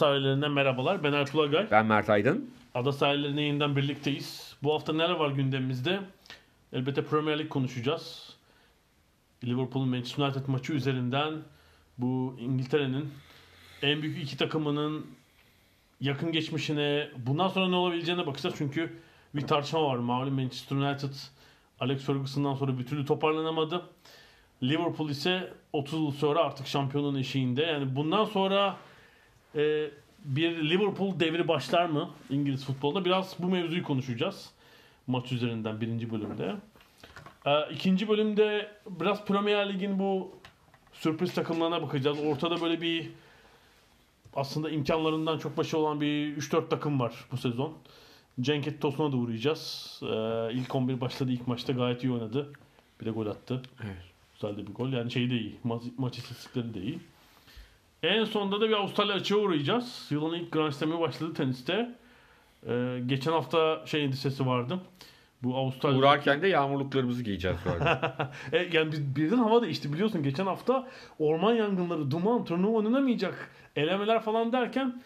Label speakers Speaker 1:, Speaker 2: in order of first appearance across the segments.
Speaker 1: Sahillerinden merhabalar. Ben Ertuğrul Agay.
Speaker 2: Ben Mert Aydın.
Speaker 1: Ada sahillerine yeniden birlikteyiz. Bu hafta neler var gündemimizde? Elbette Premier Lig konuşacağız. Liverpool Manchester United maçı üzerinden bu İngiltere'nin en büyük iki takımının yakın geçmişine bundan sonra ne olabileceğine bakacağız. Çünkü bir tartışma var. Malum Manchester United Alex Ferguson'dan sonra bir türlü toparlanamadı. Liverpool ise 30 yıl sonra artık şampiyonun eşiğinde. Yani bundan sonra e, bir Liverpool devri başlar mı İngiliz futbolda? Biraz bu mevzuyu konuşacağız. Maç üzerinden birinci bölümde. E, ikinci bölümde biraz Premier Lig'in bu sürpriz takımlarına bakacağız. Ortada böyle bir aslında imkanlarından çok başı olan bir 3-4 takım var bu sezon. Cenk Tosun'a da uğrayacağız. Ee, ilk 11 başladı. ilk maçta gayet iyi oynadı. Bir de gol attı.
Speaker 2: Evet.
Speaker 1: Güzel de bir gol. Yani şey de iyi. Ma- maç istatistikleri de iyi. En sonunda da bir Avustralya açığa uğrayacağız. Yılın ilk Grand Slam'i başladı teniste. Ee, geçen hafta şey endişesi vardı. Bu Avustralya...
Speaker 2: Uğrarken de yağmurluklarımızı giyeceğiz arada.
Speaker 1: E, yani biz, birden hava değişti biliyorsun. Geçen hafta orman yangınları, duman, turnuva oynamayacak, elemeler falan derken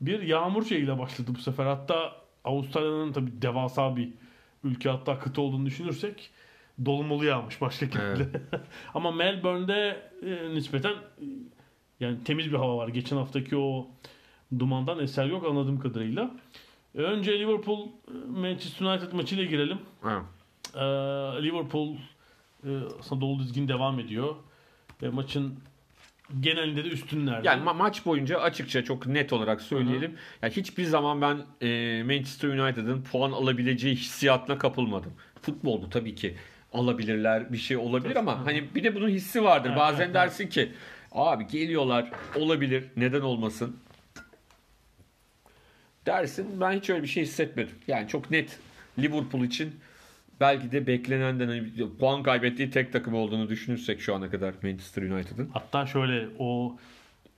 Speaker 1: bir yağmur şeyiyle başladı bu sefer. Hatta Avustralya'nın tabii devasa bir ülke hatta kıta olduğunu düşünürsek dolumolu yağmış başka
Speaker 2: Evet.
Speaker 1: Ama Melbourne'de e, nispeten yani temiz bir hava var. Geçen haftaki o dumandan eser yok anladığım kadarıyla. E, Önce Liverpool e, Manchester United maçıyla girelim.
Speaker 2: Ha.
Speaker 1: Ee, Liverpool e, aslında dolu dizgin devam ediyor. Ve maçın genelinde de üstünlerde.
Speaker 2: Yani ma- maç boyunca açıkça çok net olarak söyleyelim. Yani hiçbir zaman ben e, Manchester United'ın puan alabileceği hissiyatına kapılmadım. Futbol bu tabii ki alabilirler bir şey olabilir ama hani bir de bunun hissi vardır.
Speaker 1: Evet,
Speaker 2: Bazen
Speaker 1: evet,
Speaker 2: dersin ki abi geliyorlar olabilir neden olmasın dersin. Ben hiç öyle bir şey hissetmedim. Yani çok net Liverpool için belki de beklenenden hani puan kaybettiği tek takım olduğunu düşünürsek şu ana kadar Manchester United'ın.
Speaker 1: Hatta şöyle o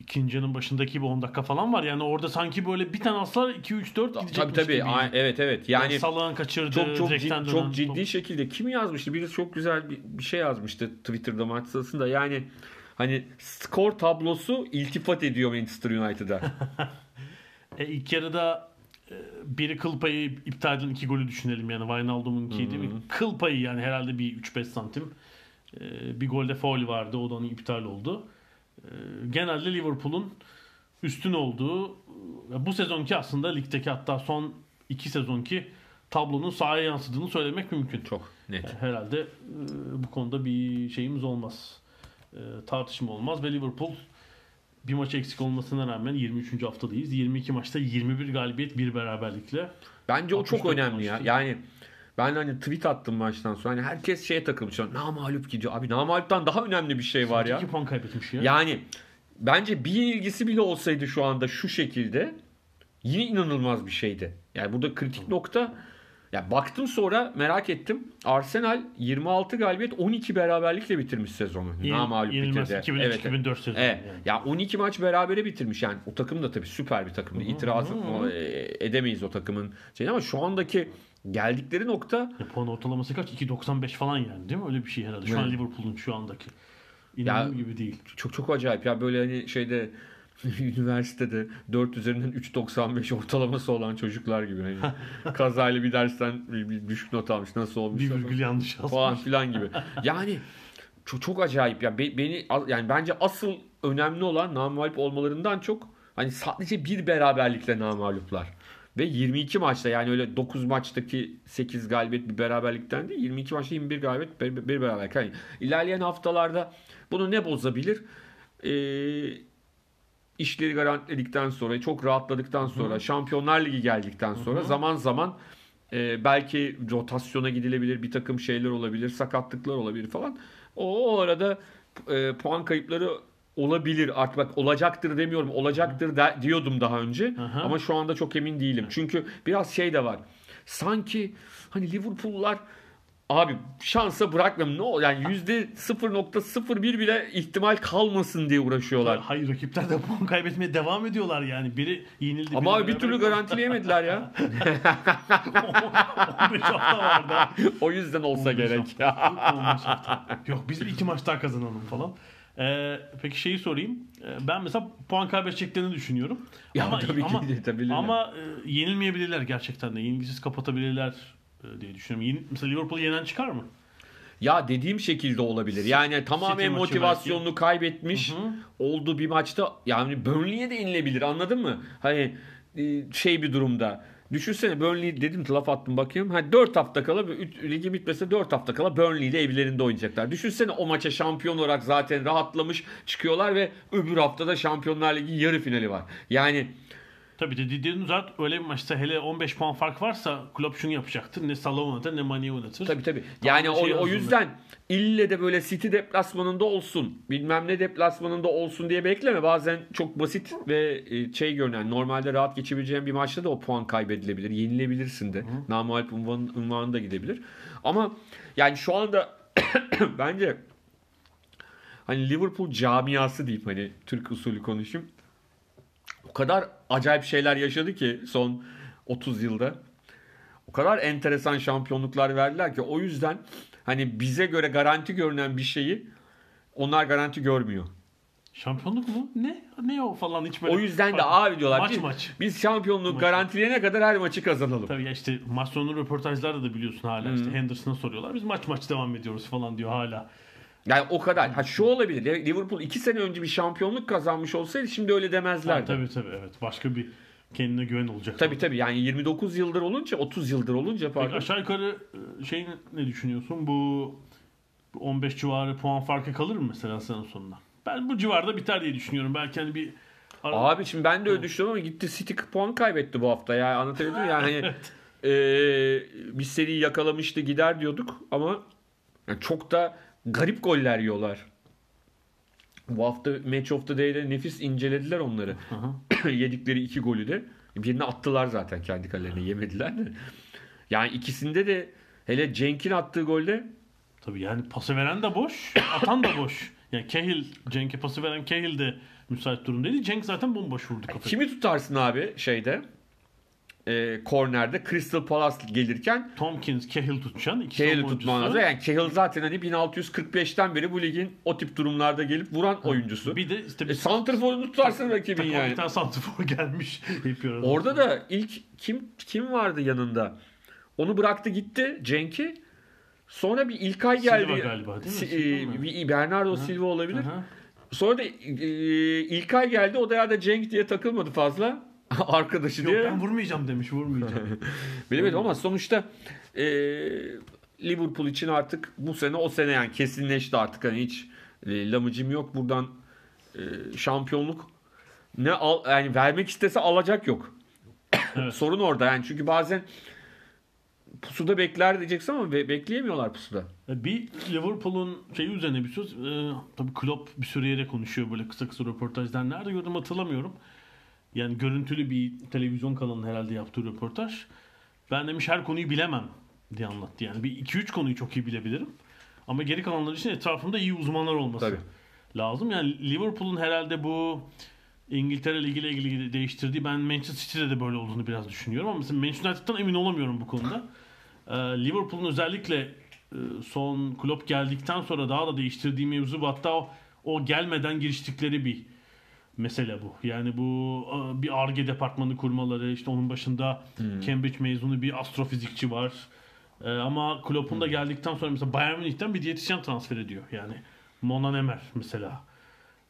Speaker 1: ikincinin başındaki bir 10 dakika falan var. Yani orada sanki böyle bir tane aslar 2 3 4 gidecekmiş
Speaker 2: Tabii tabii.
Speaker 1: gibi.
Speaker 2: Ay- Evet evet.
Speaker 1: Yani
Speaker 2: Yani
Speaker 1: Salah'ın kaçırdığı,
Speaker 2: çok çok ciddi,
Speaker 1: dönen
Speaker 2: çok ciddi
Speaker 1: top.
Speaker 2: şekilde kim yazmıştı? Birisi çok güzel bir, bir şey yazmıştı Twitter'da maç sırasında. Yani hani skor tablosu iltifat ediyor Manchester United'a.
Speaker 1: E, ilk yarıda e, biri kıl payı iptal edilen iki golü düşünelim yani Wijnaldum'unkiydi. Bir kıl payı yani herhalde bir 3-5 santim. E, bir golde faul vardı. O da onun iptal oldu. E, genelde Liverpool'un üstün olduğu bu sezonki aslında ligdeki hatta son iki sezonki tablonun sahaya yansıdığını söylemek mümkün.
Speaker 2: çok net.
Speaker 1: Herhalde bu konuda bir şeyimiz olmaz. E, tartışma olmaz ve Liverpool bir maç eksik olmasına rağmen 23. haftadayız. 22 maçta 21 galibiyet, bir beraberlikle.
Speaker 2: Bence o çok
Speaker 1: 64
Speaker 2: önemli ya.
Speaker 1: maçtı.
Speaker 2: Yani ben hani tweet attım maçtan sonra. Hani herkes şeye takılmış. Namalup gidiyor. Abi namaluptan daha önemli bir şey var ya.
Speaker 1: 2 puan kaybetmiş ya.
Speaker 2: Yani bence bir ilgisi bile olsaydı şu anda şu şekilde yine inanılmaz bir şeydi. Yani burada kritik nokta ya baktım sonra merak ettim. Arsenal 26 galibiyet 12 beraberlikle bitirmiş sezonu.
Speaker 1: Yenil-
Speaker 2: Namalup bitirdi.
Speaker 1: 2003,
Speaker 2: Evet,
Speaker 1: 2004 sezonu
Speaker 2: Evet.
Speaker 1: yani.
Speaker 2: Ya 12 maç berabere bitirmiş. Yani o takım da tabii süper bir takımdı. İtiraz e, edemeyiz o takımın şeyini ama şu andaki geldikleri nokta
Speaker 1: E, puan ortalaması kaç? 2.95 falan yani değil mi? Öyle bir şey herhalde. Şu an
Speaker 2: Evet.
Speaker 1: Liverpool'un şu andaki. İnanılır gibi değil.
Speaker 2: çok çok acayip ya böyle hani şeyde üniversitede 4 üzerinden 3.95 ortalaması olan çocuklar gibi hani kazayla bir dersten bir, bir düşük not almış nasıl olmuş
Speaker 1: Bir virgül yanlış
Speaker 2: falan
Speaker 1: yazmış.
Speaker 2: filan gibi. Yani çok, çok acayip ya. Be- beni yani bence asıl önemli olan namalip olmalarından çok hani sadece bir beraberlikle namaluplar. Ve 22 maçta yani öyle 9 maçtaki 8 galibiyet bir beraberlikten değil 22 maçta 21 galibiyet bir, bir beraberlik. Yani ilerleyen haftalarda bunu ne bozabilir? Ee, işleri garantiledikten sonra, çok rahatladıktan sonra, Hı. Şampiyonlar Ligi geldikten sonra Hı. zaman zaman e, belki rotasyona gidilebilir, bir takım şeyler olabilir, sakatlıklar olabilir falan. O, o arada e, puan kayıpları olabilir. Artık bak olacaktır demiyorum. Olacaktır de, diyordum daha önce. Aha. Ama şu anda çok emin değilim. Çünkü biraz şey de var. Sanki hani Liverpool'lar Abi şansa bırakmam. Ne ol yani yüzde 0.01 bile ihtimal kalmasın diye uğraşıyorlar.
Speaker 1: Hayır rakipler de puan kaybetmeye devam ediyorlar yani. Biri yenildi.
Speaker 2: Ama abi bir türlü garantileyemediler ya.
Speaker 1: 15 hafta vardı.
Speaker 2: o yüzden olsa gerek.
Speaker 1: Hafta. Yok biz iki maç daha kazanalım falan. Ee, peki şeyi sorayım. Ee, ben mesela puan kaybedeceklerini düşünüyorum.
Speaker 2: Ya ama, tabii ama, ki tabii.
Speaker 1: Ama e, yenilmeyebilirler gerçekten de. Yenilgisiz kapatabilirler diye düşünüyorum. Yeni, mesela Liverpool yenen çıkar mı?
Speaker 2: Ya dediğim şekilde olabilir. Yani tamamen motivasyonunu belki. kaybetmiş Hı-hı. olduğu bir maçta yani Burnley'e de inilebilir. Anladın mı? Hani e, şey bir durumda. Düşünsene Burnley dedim laf attım bakayım. Ha 4 hafta kala ligi bitmese 4 hafta kala Burnley ile evlerinde oynayacaklar. Düşünsene o maça şampiyon olarak zaten rahatlamış çıkıyorlar ve öbür haftada Şampiyonlar Ligi yarı finali var. Yani
Speaker 1: Tabii de Didier zaten öyle bir maçta hele 15 puan fark varsa Klopp şunu yapacaktır. Ne Salah oynatır ne Mane oynatır.
Speaker 2: Tabii tabii. Yani o, şey o yüzden ille de böyle City deplasmanında olsun bilmem ne deplasmanında olsun diye bekleme. Bazen çok basit ve e, şey görünen normalde rahat geçebileceğin bir maçta da o puan kaybedilebilir. Yenilebilirsin de. Namualp unvan, unvanı da gidebilir. Ama yani şu anda bence hani Liverpool camiası deyip hani Türk usulü konuşayım o kadar acayip şeyler yaşadı ki son 30 yılda. O kadar enteresan şampiyonluklar verdiler ki o yüzden hani bize göre garanti görünen bir şeyi onlar garanti görmüyor.
Speaker 1: Şampiyonluk mu? Ne? Ne o falan hiç böyle.
Speaker 2: O yüzden de abi diyorlar.
Speaker 1: Maç
Speaker 2: biz,
Speaker 1: maç.
Speaker 2: Biz şampiyonluğu maç. garantileyene kadar her maçı kazanalım.
Speaker 1: Tabii ya işte maç sonu röportajlarda da biliyorsun hala. Hmm. işte Henderson'a soruyorlar. Biz maç maç devam ediyoruz falan diyor hala.
Speaker 2: Yani o kadar. Ha şu olabilir. Liverpool 2 sene önce bir şampiyonluk kazanmış olsaydı şimdi öyle demezlerdi.
Speaker 1: tabii tabii evet. Başka bir kendine güven olacak.
Speaker 2: Tabii tabii. Yani 29 yıldır olunca 30 yıldır olunca
Speaker 1: pardon. Peki aşağı yukarı e, şey ne düşünüyorsun? Bu 15 civarı puan farkı kalır mı mesela sene sonunda? Ben bu civarda biter diye düşünüyorum. Belki hani bir
Speaker 2: Abi şimdi ben de öyle düşünüyorum ama gitti City puan kaybetti bu hafta ya. Anlatabildim mi? Yani hani e, bir seri yakalamıştı gider diyorduk ama yani çok da garip goller yiyorlar. Bu hafta Match of the Day'de nefis incelediler onları. Yedikleri iki golü de. Birini attılar zaten kendi kalelerine yemediler de. Yani ikisinde de hele Cenk'in attığı golde
Speaker 1: Tabii yani pası veren de boş, atan da boş. Yani Cahill, Cenk'e pası veren Cahill de müsait durumdaydı. Cenk zaten bomboş vurdu kafayı.
Speaker 2: Kimi tutarsın abi şeyde? E, kornerde Crystal Palace gelirken
Speaker 1: Tompkins, Cahill tutacaksın.
Speaker 2: Cahill tutman lazım. Yani Cahill zaten hani 1645'ten beri bu ligin o tip durumlarda gelip vuran ha. oyuncusu.
Speaker 1: Bir de işte bir
Speaker 2: e, Santrfor'unu tutarsın rakibin yani.
Speaker 1: Bir tane Santrfor gelmiş.
Speaker 2: Orada da ilk kim kim vardı yanında? Onu bıraktı gitti Cenk'i. Sonra bir İlkay geldi. Silva
Speaker 1: galiba değil mi?
Speaker 2: E, bir Bernardo Hı. Silva olabilir. Hı. Sonra da e, İlkay geldi. O da ya da Cenk diye takılmadı fazla. arkadaşı
Speaker 1: Yok,
Speaker 2: diye.
Speaker 1: ben vurmayacağım demiş vurmayacağım.
Speaker 2: Bilemedim ama sonuçta e, Liverpool için artık bu sene o sene yani kesinleşti artık hani hiç e, lamıcım yok buradan e, şampiyonluk ne al, yani vermek istese alacak yok. Evet. Sorun orada yani çünkü bazen pusuda bekler diyeceksin ama be- bekleyemiyorlar pusuda.
Speaker 1: E, bir Liverpool'un şeyi üzerine bir söz. E, tabii Klopp bir süre yere konuşuyor böyle kısa kısa röportajlar. Nerede gördüm hatırlamıyorum. Yani görüntülü bir televizyon kanalının herhalde yaptığı röportaj. Ben demiş her konuyu bilemem diye anlattı. Yani bir 2-3 konuyu çok iyi bilebilirim. Ama geri kalanlar için etrafımda iyi uzmanlar olması Tabii. lazım. Yani Liverpool'un herhalde bu İngiltere Ligi ile ilgili değiştirdiği ben Manchester City'de de böyle olduğunu biraz düşünüyorum. Ama mesela Manchester United'dan emin olamıyorum bu konuda. Ee, Liverpool'un özellikle e, son Klopp geldikten sonra daha da değiştirdiği mevzu hatta o, o gelmeden giriştikleri bir mesele bu. Yani bu bir ARGE departmanı kurmaları işte onun başında hmm. Cambridge mezunu bir astrofizikçi var. Ee, ama Klopp'un da hmm. geldikten sonra mesela Bayern Münih'ten bir diyetisyen transfer ediyor. Yani Mona Nemer mesela.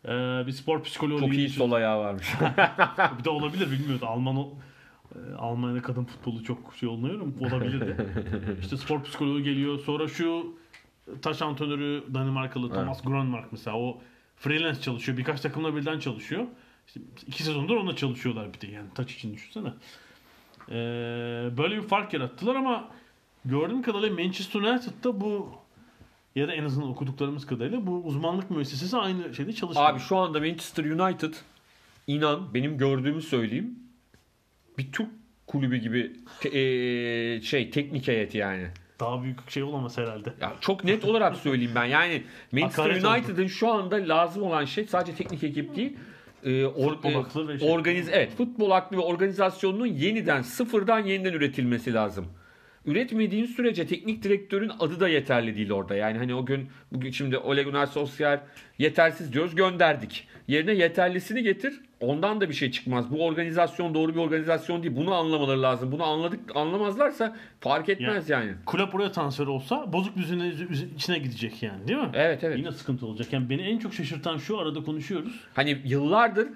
Speaker 1: Ee, bir spor psikoloğu
Speaker 2: Çok iyi sol ayağı varmış.
Speaker 1: Bir de olabilir bilmiyordu. Alman o e, Almanya'da kadın futbolu çok şey oluyorum. Olabilirdi. işte spor psikoloğu geliyor. Sonra şu taş antrenörü Danimarkalı Thomas Gronmark mesela o freelance çalışıyor. Birkaç takımla birden çalışıyor. İşte iki sezondur onunla çalışıyorlar bir de yani taç için düşünsene. Ee, böyle bir fark yarattılar ama gördüğüm kadarıyla Manchester United'da bu ya da en azından okuduklarımız kadarıyla bu uzmanlık müessesesi aynı şeyde çalışmıyor.
Speaker 2: Abi şu anda Manchester United inan benim gördüğümü söyleyeyim bir Türk kulübü gibi te- eee, şey teknik heyeti yani.
Speaker 1: Daha büyük şey olamaz herhalde.
Speaker 2: Ya çok net olarak söyleyeyim ben. Yani Manchester. United'ın şu anda lazım olan şey sadece teknik ekip değil. e, or-
Speaker 1: Futbol
Speaker 2: e,
Speaker 1: aklı ve şey.
Speaker 2: organiz evet futbol aklı ve organizasyonunun yeniden sıfırdan yeniden üretilmesi lazım. Üretmediğin sürece teknik direktörün adı da yeterli değil orada. Yani hani o gün bugün şimdi Ole Gunnar Solskjaer yetersiz diyoruz gönderdik. Yerine yeterlisini getir. Ondan da bir şey çıkmaz. Bu organizasyon doğru bir organizasyon değil. Bunu anlamaları lazım. Bunu anladık anlamazlarsa fark etmez yani.
Speaker 1: Kulüp oraya transfer olsa bozuk düzenin üz- içine gidecek yani değil mi?
Speaker 2: Evet evet.
Speaker 1: Yine sıkıntı olacak. Yani beni en çok şaşırtan şu arada konuşuyoruz.
Speaker 2: Hani yıllardır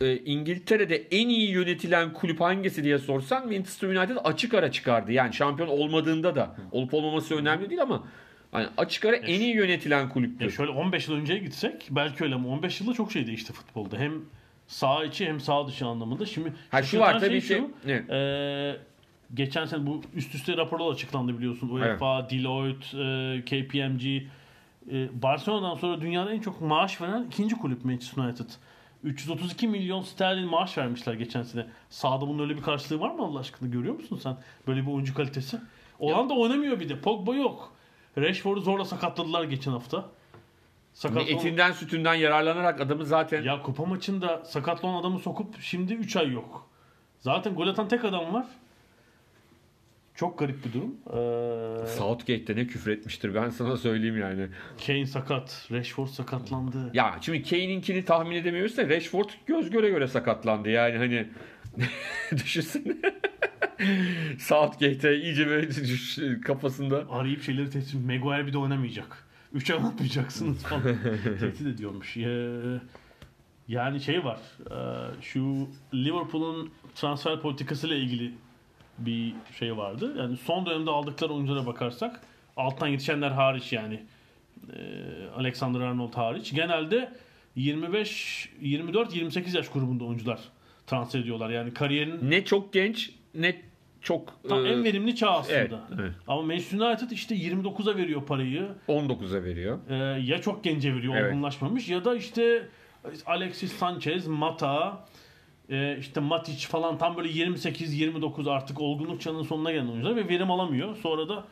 Speaker 2: e, İngiltere'de en iyi yönetilen kulüp hangisi diye sorsan Manchester United açık ara çıkardı. Yani şampiyon olmadığında da olup olmaması önemli değil ama hani açık ara en iyi yönetilen
Speaker 1: Ya
Speaker 2: kulüptür.
Speaker 1: şöyle 15 yıl önceye gitsek belki öyle ama 15 yılda çok şey değişti futbolda. Hem sağ içi hem sağ dışı anlamında. Şimdi
Speaker 2: Ha şu var tabii
Speaker 1: şey
Speaker 2: ki.
Speaker 1: şu,
Speaker 2: Evet.
Speaker 1: e, geçen sene bu üst üste raporlar açıklandı biliyorsun. UEFA, Deloitte, e, KPMG. E, Barcelona'dan sonra dünyada en çok maaş veren ikinci kulüp Manchester United. 332 milyon sterlin maaş vermişler geçen sene. Sağda bunun öyle bir karşılığı var mı Allah aşkına? Görüyor musun sen böyle bir oyuncu kalitesi? Olan da oynamıyor bir de. Pogba yok. Rashford'u zorla sakatladılar geçen hafta. Sakatlan-
Speaker 2: Etinden sütünden yararlanarak adamı zaten
Speaker 1: ya kupa maçında sakatlı olan adamı sokup şimdi 3 ay yok. Zaten gol atan tek adam var. Çok garip bir durum. Ee,
Speaker 2: Southgate'de ne küfür etmiştir ben sana söyleyeyim yani.
Speaker 1: Kane sakat. Rashford sakatlandı.
Speaker 2: Ya şimdi Kane'inkini tahmin edemiyoruz da Rashford göz göre göre sakatlandı. Yani hani düşünsene. Southgate'e iyice böyle kafasında
Speaker 1: Arayıp şeyleri tehdit Maguire bir de oynamayacak. 3 ay oynatmayacaksınız falan. tehdit ediyormuş. Ee, yani şey var. e, Şu Liverpool'un transfer politikasıyla ilgili bir şey vardı. Yani son dönemde aldıkları oyunculara bakarsak alttan yetişenler hariç yani e, Alexander Arnold hariç genelde 25 24 28 yaş grubunda oyuncular transfer ediyorlar. Yani kariyerin
Speaker 2: ne çok genç ne çok
Speaker 1: tam
Speaker 2: e,
Speaker 1: en verimli çağ aslında.
Speaker 2: evet, evet.
Speaker 1: Ama Manchester United işte 29'a veriyor parayı.
Speaker 2: 19'a veriyor.
Speaker 1: Ee, ya çok gence veriyor
Speaker 2: Evet.
Speaker 1: olgunlaşmamış ya da işte Alexis Sanchez, Mata, e, işte Matic falan tam böyle 28-29 artık olgunluk çağının sonuna gelen oyuncular ve verim alamıyor. Sonra da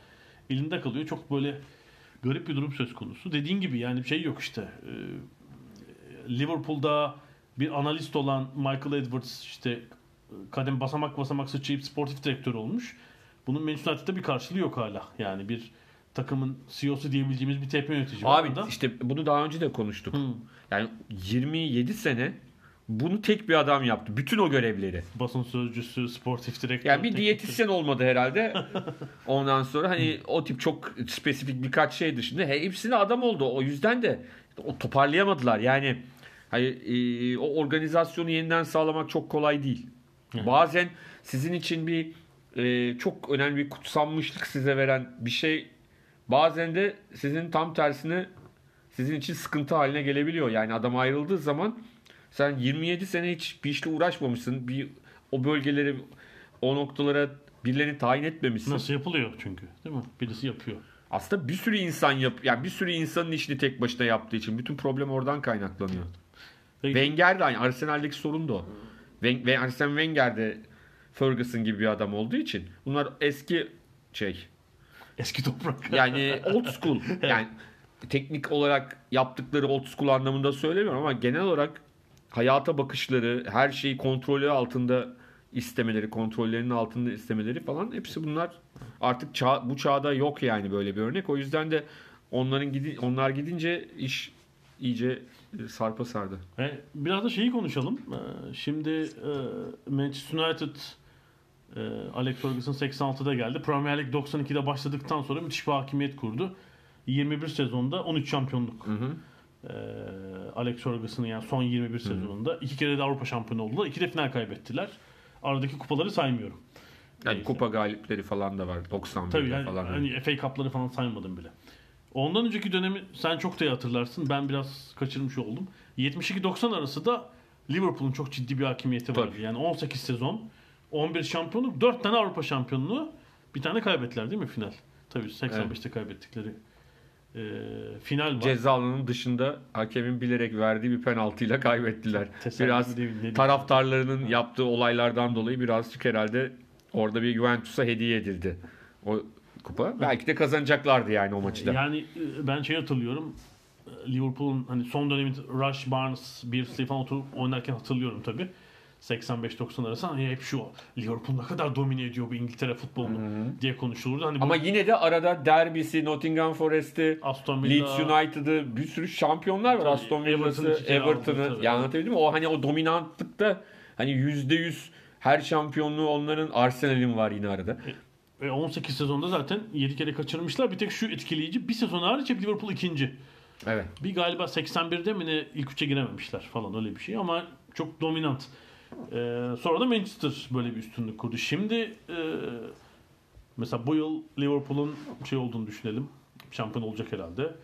Speaker 1: elinde kalıyor. Çok böyle garip bir durum söz konusu. Dediğin gibi yani bir şey yok işte. Ee, Liverpool'da bir analist olan Michael Edwards işte kadem basamak basamak sıçrayıp sportif direktör olmuş. Bunun Manchester United'da bir karşılığı yok hala. Yani bir takımın CEO'su diyebileceğimiz bir tekme yönetici.
Speaker 2: Abi
Speaker 1: orada.
Speaker 2: işte bunu daha önce de konuştuk.
Speaker 1: Hı.
Speaker 2: Yani 27 sene bunu tek bir adam yaptı. Bütün o görevleri.
Speaker 1: basın sözcüsü, sportif direktör.
Speaker 2: Yani bir diyetisyen olmadı herhalde. Ondan sonra hani o tip çok spesifik birkaç şey dışında he, hepsine adam oldu. O yüzden de o toparlayamadılar. Yani hani, e, o organizasyonu yeniden sağlamak çok kolay değil. Bazen sizin için bir e, çok önemli bir kutsanmışlık size veren bir şey bazen de sizin tam tersine sizin için sıkıntı haline gelebiliyor. Yani adam ayrıldığı zaman sen 27 sene hiç bir işle uğraşmamışsın. Bir o bölgeleri o noktalara birilerini tayin etmemişsin.
Speaker 1: Nasıl yapılıyor çünkü değil mi? Birisi yapıyor.
Speaker 2: Aslında bir sürü insan yap yani bir sürü insanın işini tek başına yaptığı için bütün problem oradan kaynaklanıyor.
Speaker 1: Peki,
Speaker 2: Wenger de aynı. Arsenal'deki sorun da o. Ve Arsene Wenger de Ferguson gibi bir adam olduğu için bunlar eski şey
Speaker 1: eski toprak.
Speaker 2: yani old school. Yani teknik olarak yaptıkları old school anlamında söylemiyorum ama genel olarak hayata bakışları, her şeyi kontrolü altında istemeleri, kontrollerinin altında istemeleri falan hepsi bunlar artık çağ, bu çağda yok yani böyle bir örnek. O yüzden de onların gidi, onlar gidince iş iyice sarpa sardı.
Speaker 1: E, biraz da şeyi konuşalım. E, Şimdi e, Manchester United e, Alex Ferguson 86'da geldi. Premier Lig 92'de başladıktan sonra müthiş bir hakimiyet kurdu. 21 sezonda 13 şampiyonluk. Ee, Alex Ferguson'ın yani son 21 sezonunda iki kere de Avrupa şampiyonu oldular. İki de final kaybettiler. Aradaki kupaları saymıyorum.
Speaker 2: Yani
Speaker 1: Neyse.
Speaker 2: kupa galipleri falan da var. 91'de
Speaker 1: Tabii yani
Speaker 2: falan.
Speaker 1: hani FA Cup'ları falan saymadım bile. Ondan önceki dönemi sen çok da iyi hatırlarsın. Ben biraz kaçırmış oldum. 72-90 arası da Liverpool'un çok ciddi bir hakimiyeti vardı.
Speaker 2: Tabii.
Speaker 1: Yani 18 sezon, 11 şampiyonluk, 4 tane Avrupa şampiyonluğu, bir tane kaybettiler değil mi final? Tabii 85'te kaybettikleri e, final var.
Speaker 2: Ceza alanının dışında hakemin bilerek verdiği bir penaltıyla kaybettiler.
Speaker 1: Tesadüf
Speaker 2: biraz
Speaker 1: değil, diyeyim.
Speaker 2: taraftarlarının yaptığı olaylardan dolayı birazcık herhalde orada bir Juventus'a hediye edildi. O kupa. Belki de kazanacaklardı yani o maçı da.
Speaker 1: Yani e, ben şey hatırlıyorum. e, Liverpool'un hani son döneminde Rush, Barnes, Beardsley falan oturup oynarken hatırlıyorum tabii. 85-90 arası hani hep şu Liverpool ne kadar domine ediyor bu İngiltere futbolunu diye konuşulurdu. Hani bu
Speaker 2: Ama yine de arada derbisi, Nottingham Forest'i,
Speaker 1: Aston Villa,
Speaker 2: Leeds United'ı bir sürü şampiyonlar var. Aston Villa'sı, Everton'ı. Ya anlatabildim mi? O hani o dominantlıkta hani %100 her şampiyonluğu onların Arsenal'in var yine arada.
Speaker 1: Ve 18 sezonda zaten 7 kere kaçırmışlar. Bir tek şu etkileyici bir sezon hariç hep Liverpool ikinci.
Speaker 2: Evet.
Speaker 1: Bir galiba 81'de mi ne ilk üçe girememişler falan öyle bir şey ama çok dominant. Ee, sonra da Manchester böyle bir üstünlük kurdu. Şimdi e, mesela bu yıl Liverpool'un şey olduğunu düşünelim. Şampiyon olacak herhalde.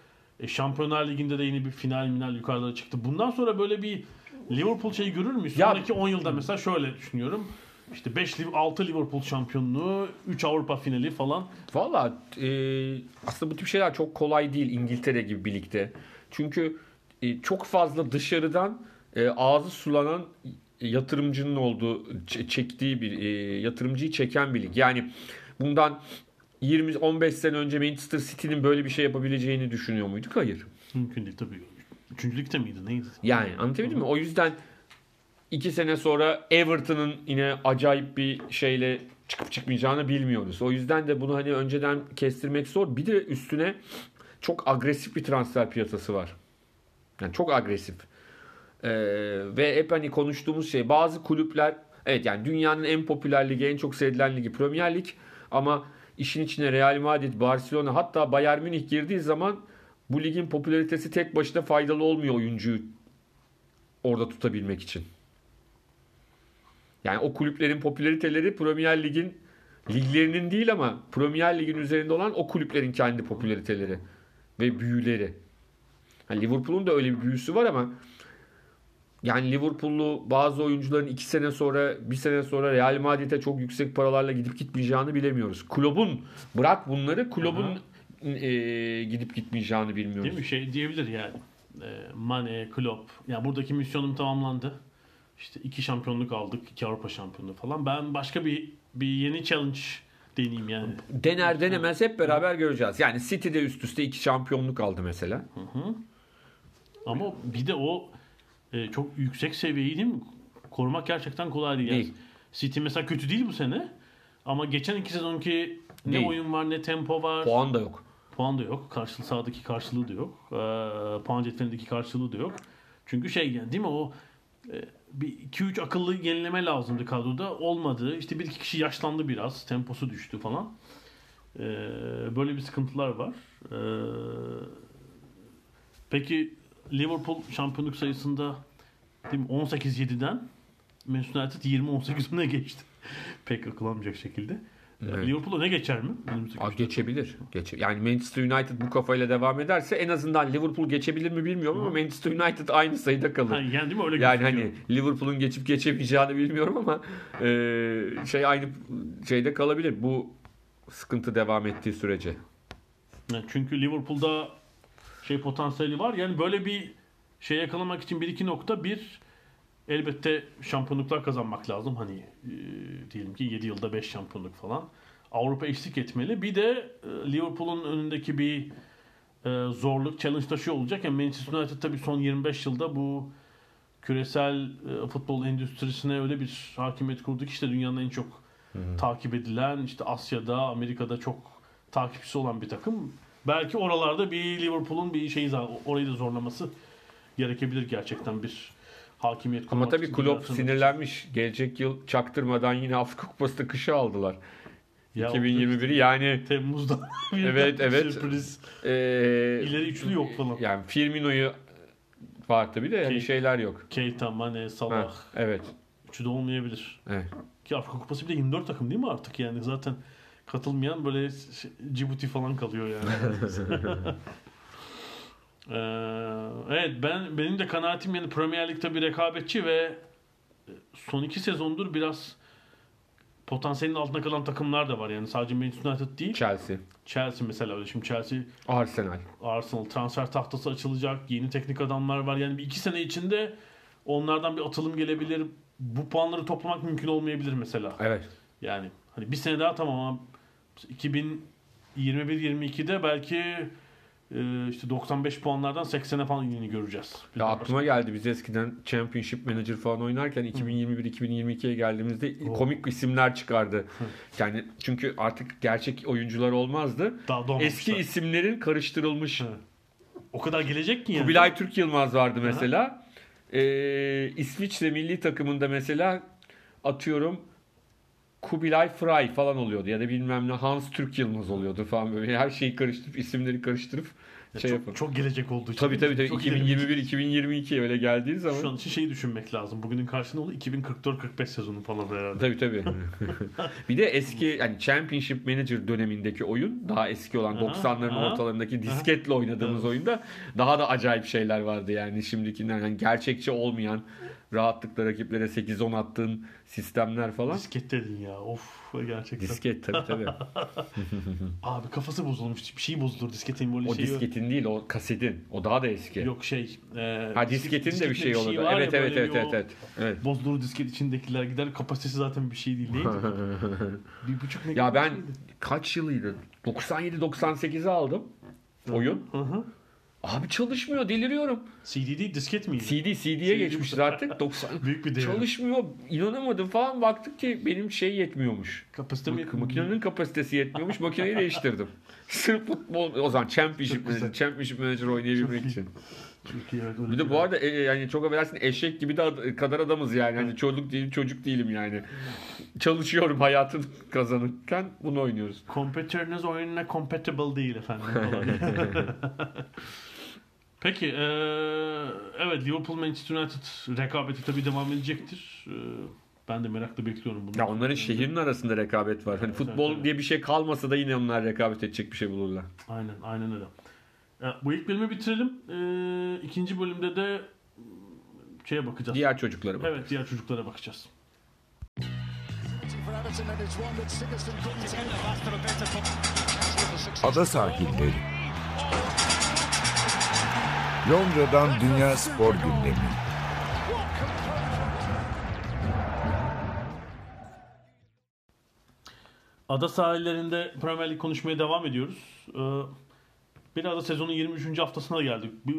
Speaker 1: E, Şampiyonlar Ligi'nde de yine bir final minal yukarılara çıktı. Bundan sonra böyle bir Liverpool şeyi görür müyüz? Sonraki 10 yılda mesela şöyle düşünüyorum. İşte 5 6 Liverpool şampiyonluğu, 3 Avrupa finali falan.
Speaker 2: Valla e, aslında bu tip şeyler çok kolay değil İngiltere gibi birlikte. Çünkü e, çok fazla dışarıdan e, ağzı sulanan yatırımcının olduğu, çektiği bir e, yatırımcıyı çeken bir lig. Yani bundan 20-15 sene önce Manchester City'nin böyle bir şey yapabileceğini düşünüyor muyduk? Hayır.
Speaker 1: Mümkün değil tabii. Üçüncülükte miydi neydi?
Speaker 2: Yani anlatabildim mi? O yüzden iki sene sonra Everton'ın yine acayip bir şeyle çıkıp çıkmayacağını bilmiyoruz. O yüzden de bunu hani önceden kestirmek zor. Bir de üstüne çok agresif bir transfer piyasası var. Yani çok agresif. Ee, ve hep hani konuştuğumuz şey bazı kulüpler evet yani dünyanın en popüler ligi en çok sevilen ligi Premier Lig ama işin içine Real Madrid, Barcelona hatta Bayern Münih girdiği zaman bu ligin popülaritesi tek başına faydalı olmuyor oyuncuyu orada tutabilmek için. Yani o kulüplerin popülariteleri Premier Lig'in liglerinin değil ama Premier Lig'in üzerinde olan o kulüplerin kendi popülariteleri ve büyüleri. Yani Liverpool'un da öyle bir büyüsü var ama yani Liverpool'lu bazı oyuncuların iki sene sonra, bir sene sonra Real Madrid'e çok yüksek paralarla gidip gitmeyeceğini bilemiyoruz. Kulübün, bırak bunları, kulübün e, gidip gitmeyeceğini bilmiyoruz.
Speaker 1: Değil mi? Şey diyebilir yani. E, Mane, Klopp. Ya buradaki misyonum tamamlandı. İşte iki şampiyonluk aldık. iki Avrupa şampiyonluğu falan. Ben başka bir bir yeni challenge deneyeyim yani.
Speaker 2: Dener denemez hep beraber göreceğiz. Yani City'de üst üste iki şampiyonluk aldı mesela.
Speaker 1: Ama bir de o e, çok yüksek seviyeyi değil mi? Korumak gerçekten kolay değil. Yani
Speaker 2: Değil.
Speaker 1: City mesela kötü değil bu sene. Ama geçen iki sezonki ne
Speaker 2: Değil.
Speaker 1: oyun var ne tempo var.
Speaker 2: Puan da yok.
Speaker 1: Puan da yok. Karşılığı sahadaki karşılığı da yok. Ee, puan cetvelindeki karşılığı da yok. Çünkü şey yani değil mi o e, bir 2-3 akıllı yenileme lazımdı kadroda. Olmadı. İşte bir iki kişi yaşlandı biraz. Temposu düştü falan. Ee, böyle bir sıkıntılar var. Ee, peki Liverpool şampiyonluk sayısında değil mi 18-7'den Manchester United 20-18'ine geçti. Pek akıl almayacak şekilde.
Speaker 2: Evet.
Speaker 1: Liverpool'a ne geçer mi?
Speaker 2: Aa, geçebilir. Geçe yani Manchester United bu kafayla devam ederse en azından Liverpool geçebilir mi bilmiyorum ama Manchester United aynı sayıda kalır.
Speaker 1: Ha, yani değil mi öyle
Speaker 2: Yani hani Liverpool'un geçip geçemeyeceğini bilmiyorum ama e, şey aynı şeyde kalabilir. Bu sıkıntı devam ettiği sürece.
Speaker 1: Çünkü Liverpool'da şey potansiyeli var. Yani böyle bir şey yakalamak için bir iki nokta bir elbette şampiyonluklar kazanmak lazım. Hani e, diyelim ki 7 yılda 5 şampiyonluk falan. Avrupa eşlik etmeli. Bir de e, Liverpool'un önündeki bir e, zorluk, challenge taşı olacak. Yani Manchester United tabii son 25 yılda bu küresel e, futbol endüstrisine öyle bir hakimiyet kurdu ki işte dünyanın en çok takip edilen işte Asya'da, Amerika'da çok takipçisi olan bir takım. Belki oralarda bir Liverpool'un bir şeyi orayı da zorlaması gerekebilir gerçekten bir hakimiyet
Speaker 2: Ama
Speaker 1: kurmak
Speaker 2: tabii
Speaker 1: için,
Speaker 2: Klopp sinirlenmiş. Gelecek yıl çaktırmadan yine Afrika Kupası'nda kışı aldılar.
Speaker 1: Ya
Speaker 2: 2021'i yani
Speaker 1: Temmuz'da
Speaker 2: Evet, evet.
Speaker 1: sürpriz.
Speaker 2: e,
Speaker 1: İleri üçlü yok falan.
Speaker 2: Yani Firmino'yu var tabii de yani
Speaker 1: Key-
Speaker 2: şeyler yok.
Speaker 1: Keita, Mane,
Speaker 2: Ha,
Speaker 1: Salah.
Speaker 2: evet.
Speaker 1: Üçü de olmayabilir.
Speaker 2: Evet.
Speaker 1: Ki Afrika Kupası bir de 24 takım değil mi artık yani zaten katılmayan böyle şey- Cibuti falan kalıyor yani. Ee, evet ben benim de kanaatim yani Premier Lig'de bir rekabetçi ve son iki sezondur biraz potansiyelin altında kalan takımlar da var yani sadece Manchester United değil.
Speaker 2: Chelsea,
Speaker 1: Chelsea mesela öyle şimdi Chelsea
Speaker 2: Arsenal.
Speaker 1: Arsenal transfer tahtası açılacak. Yeni teknik adamlar var. Yani bir iki sene içinde onlardan bir atılım gelebilir. Bu puanları toplamak mümkün olmayabilir mesela.
Speaker 2: Evet.
Speaker 1: Yani hani bir sene daha tamam ama 2021-22'de belki e, işte 95 puanlardan 80'e falan indiğini göreceğiz.
Speaker 2: Ya aklıma geldi biz eskiden Championship Manager falan oynarken 2021-2022'ye geldiğimizde
Speaker 1: Oh.
Speaker 2: komik isimler çıkardı. Yani çünkü artık gerçek oyuncular olmazdı.
Speaker 1: Daha.
Speaker 2: Eski isimlerin karıştırılmış.
Speaker 1: Hı. O kadar gelecek ki yani.
Speaker 2: Kubilay Türk Yılmaz vardı mesela. Ee, İsviçre milli takımında mesela atıyorum Kubilay Fry falan oluyordu ya da bilmem ne Hans Türk Yılmaz oluyordu falan böyle her şeyi karıştırıp isimleri karıştırıp
Speaker 1: Ya
Speaker 2: şey
Speaker 1: çok,
Speaker 2: yapın.
Speaker 1: çok gelecek olduğu için.
Speaker 2: Tabii tabii tabii
Speaker 1: Çok ileride.
Speaker 2: 2021-2022 öyle geldiği zaman.
Speaker 1: Şu an için şeyi düşünmek lazım. Bugünün karşında oldu 2044-45 sezonu falan herhalde.
Speaker 2: Tabii tabii. bir de eski yani Championship Manager dönemindeki oyun daha eski olan
Speaker 1: Aha,
Speaker 2: 90'ların
Speaker 1: aha.
Speaker 2: ortalarındaki disketle oynadığımız oyunda daha da acayip şeyler vardı yani şimdikinden yani gerçekçi olmayan rahatlıkla rakiplere 8-10 attığın sistemler falan.
Speaker 1: Disket dedin ya. Of gerçekten.
Speaker 2: Disket tabii tabii.
Speaker 1: Abi kafası bozulmuş. Bir şey bozulur disketin böyle
Speaker 2: o
Speaker 1: şeyi.
Speaker 2: disketin değil o kasetin. O daha da eski.
Speaker 1: Yok şey. E,
Speaker 2: ha
Speaker 1: disket-
Speaker 2: disketin de bir
Speaker 1: disketin
Speaker 2: şey olur.
Speaker 1: ya,
Speaker 2: evet evet evet evet evet. Evet.
Speaker 1: Bozulur disket içindekiler gider. Kapasitesi zaten bir şey değil. Neydi? bir buçuk megabit
Speaker 2: ya ben
Speaker 1: şeydi.
Speaker 2: kaç yılıydı? 97-98'i aldım oyun.
Speaker 1: Hı hı.
Speaker 2: Abi çalışmıyor deliriyorum.
Speaker 1: CD değil disket miydi?
Speaker 2: CD CD'ye
Speaker 1: CD
Speaker 2: geçmişiz artık. 90
Speaker 1: Büyük bir devrim.
Speaker 2: çalışmıyor. İnanamadım falan. Baktık ki benim şey yetmiyormuş.
Speaker 1: Kapasite mi?
Speaker 2: Mak- Makinenin kapasitesi yetmiyormuş. Makineyi değiştirdim. Sırf futbol o zaman Championship. Manager, Championship Manager oynayabilmek için.
Speaker 1: Öyle
Speaker 2: Bir de bu arada e, yani çok affedersin eşek gibi de ad- kadar adamız yani. Hani çocuk değilim, çocuk değilim yani. Çalışıyorum hayatın kazanırken bunu oynuyoruz.
Speaker 1: Kompetörünüz oyununa compatible değil efendim. Peki eee, evet Liverpool Manchester United rekabeti tabii devam edecektir. Eee, ben de merakla bekliyorum bunu.
Speaker 2: Ya onların şehrin arasında rekabet var. Hani
Speaker 1: Evet,
Speaker 2: futbol
Speaker 1: evet.
Speaker 2: diye bir şey kalmasa da yine onlar rekabet edecek bir şey bulurlar.
Speaker 1: Aynen aynen öyle. Ya, bu ilk bölümü bitirelim. Eee ikinci bölümde de şeye bakacağız.
Speaker 2: Diğer çocuklara bak.
Speaker 1: Evet diğer çocuklara bakacağız.
Speaker 3: for Everton
Speaker 4: Londra'dan Dünya Spor Gündemi.
Speaker 1: Ada sahillerinde Premier Lig konuşmaya devam ediyoruz. Ee, biraz da sezonun 23. haftasına geldik. Bir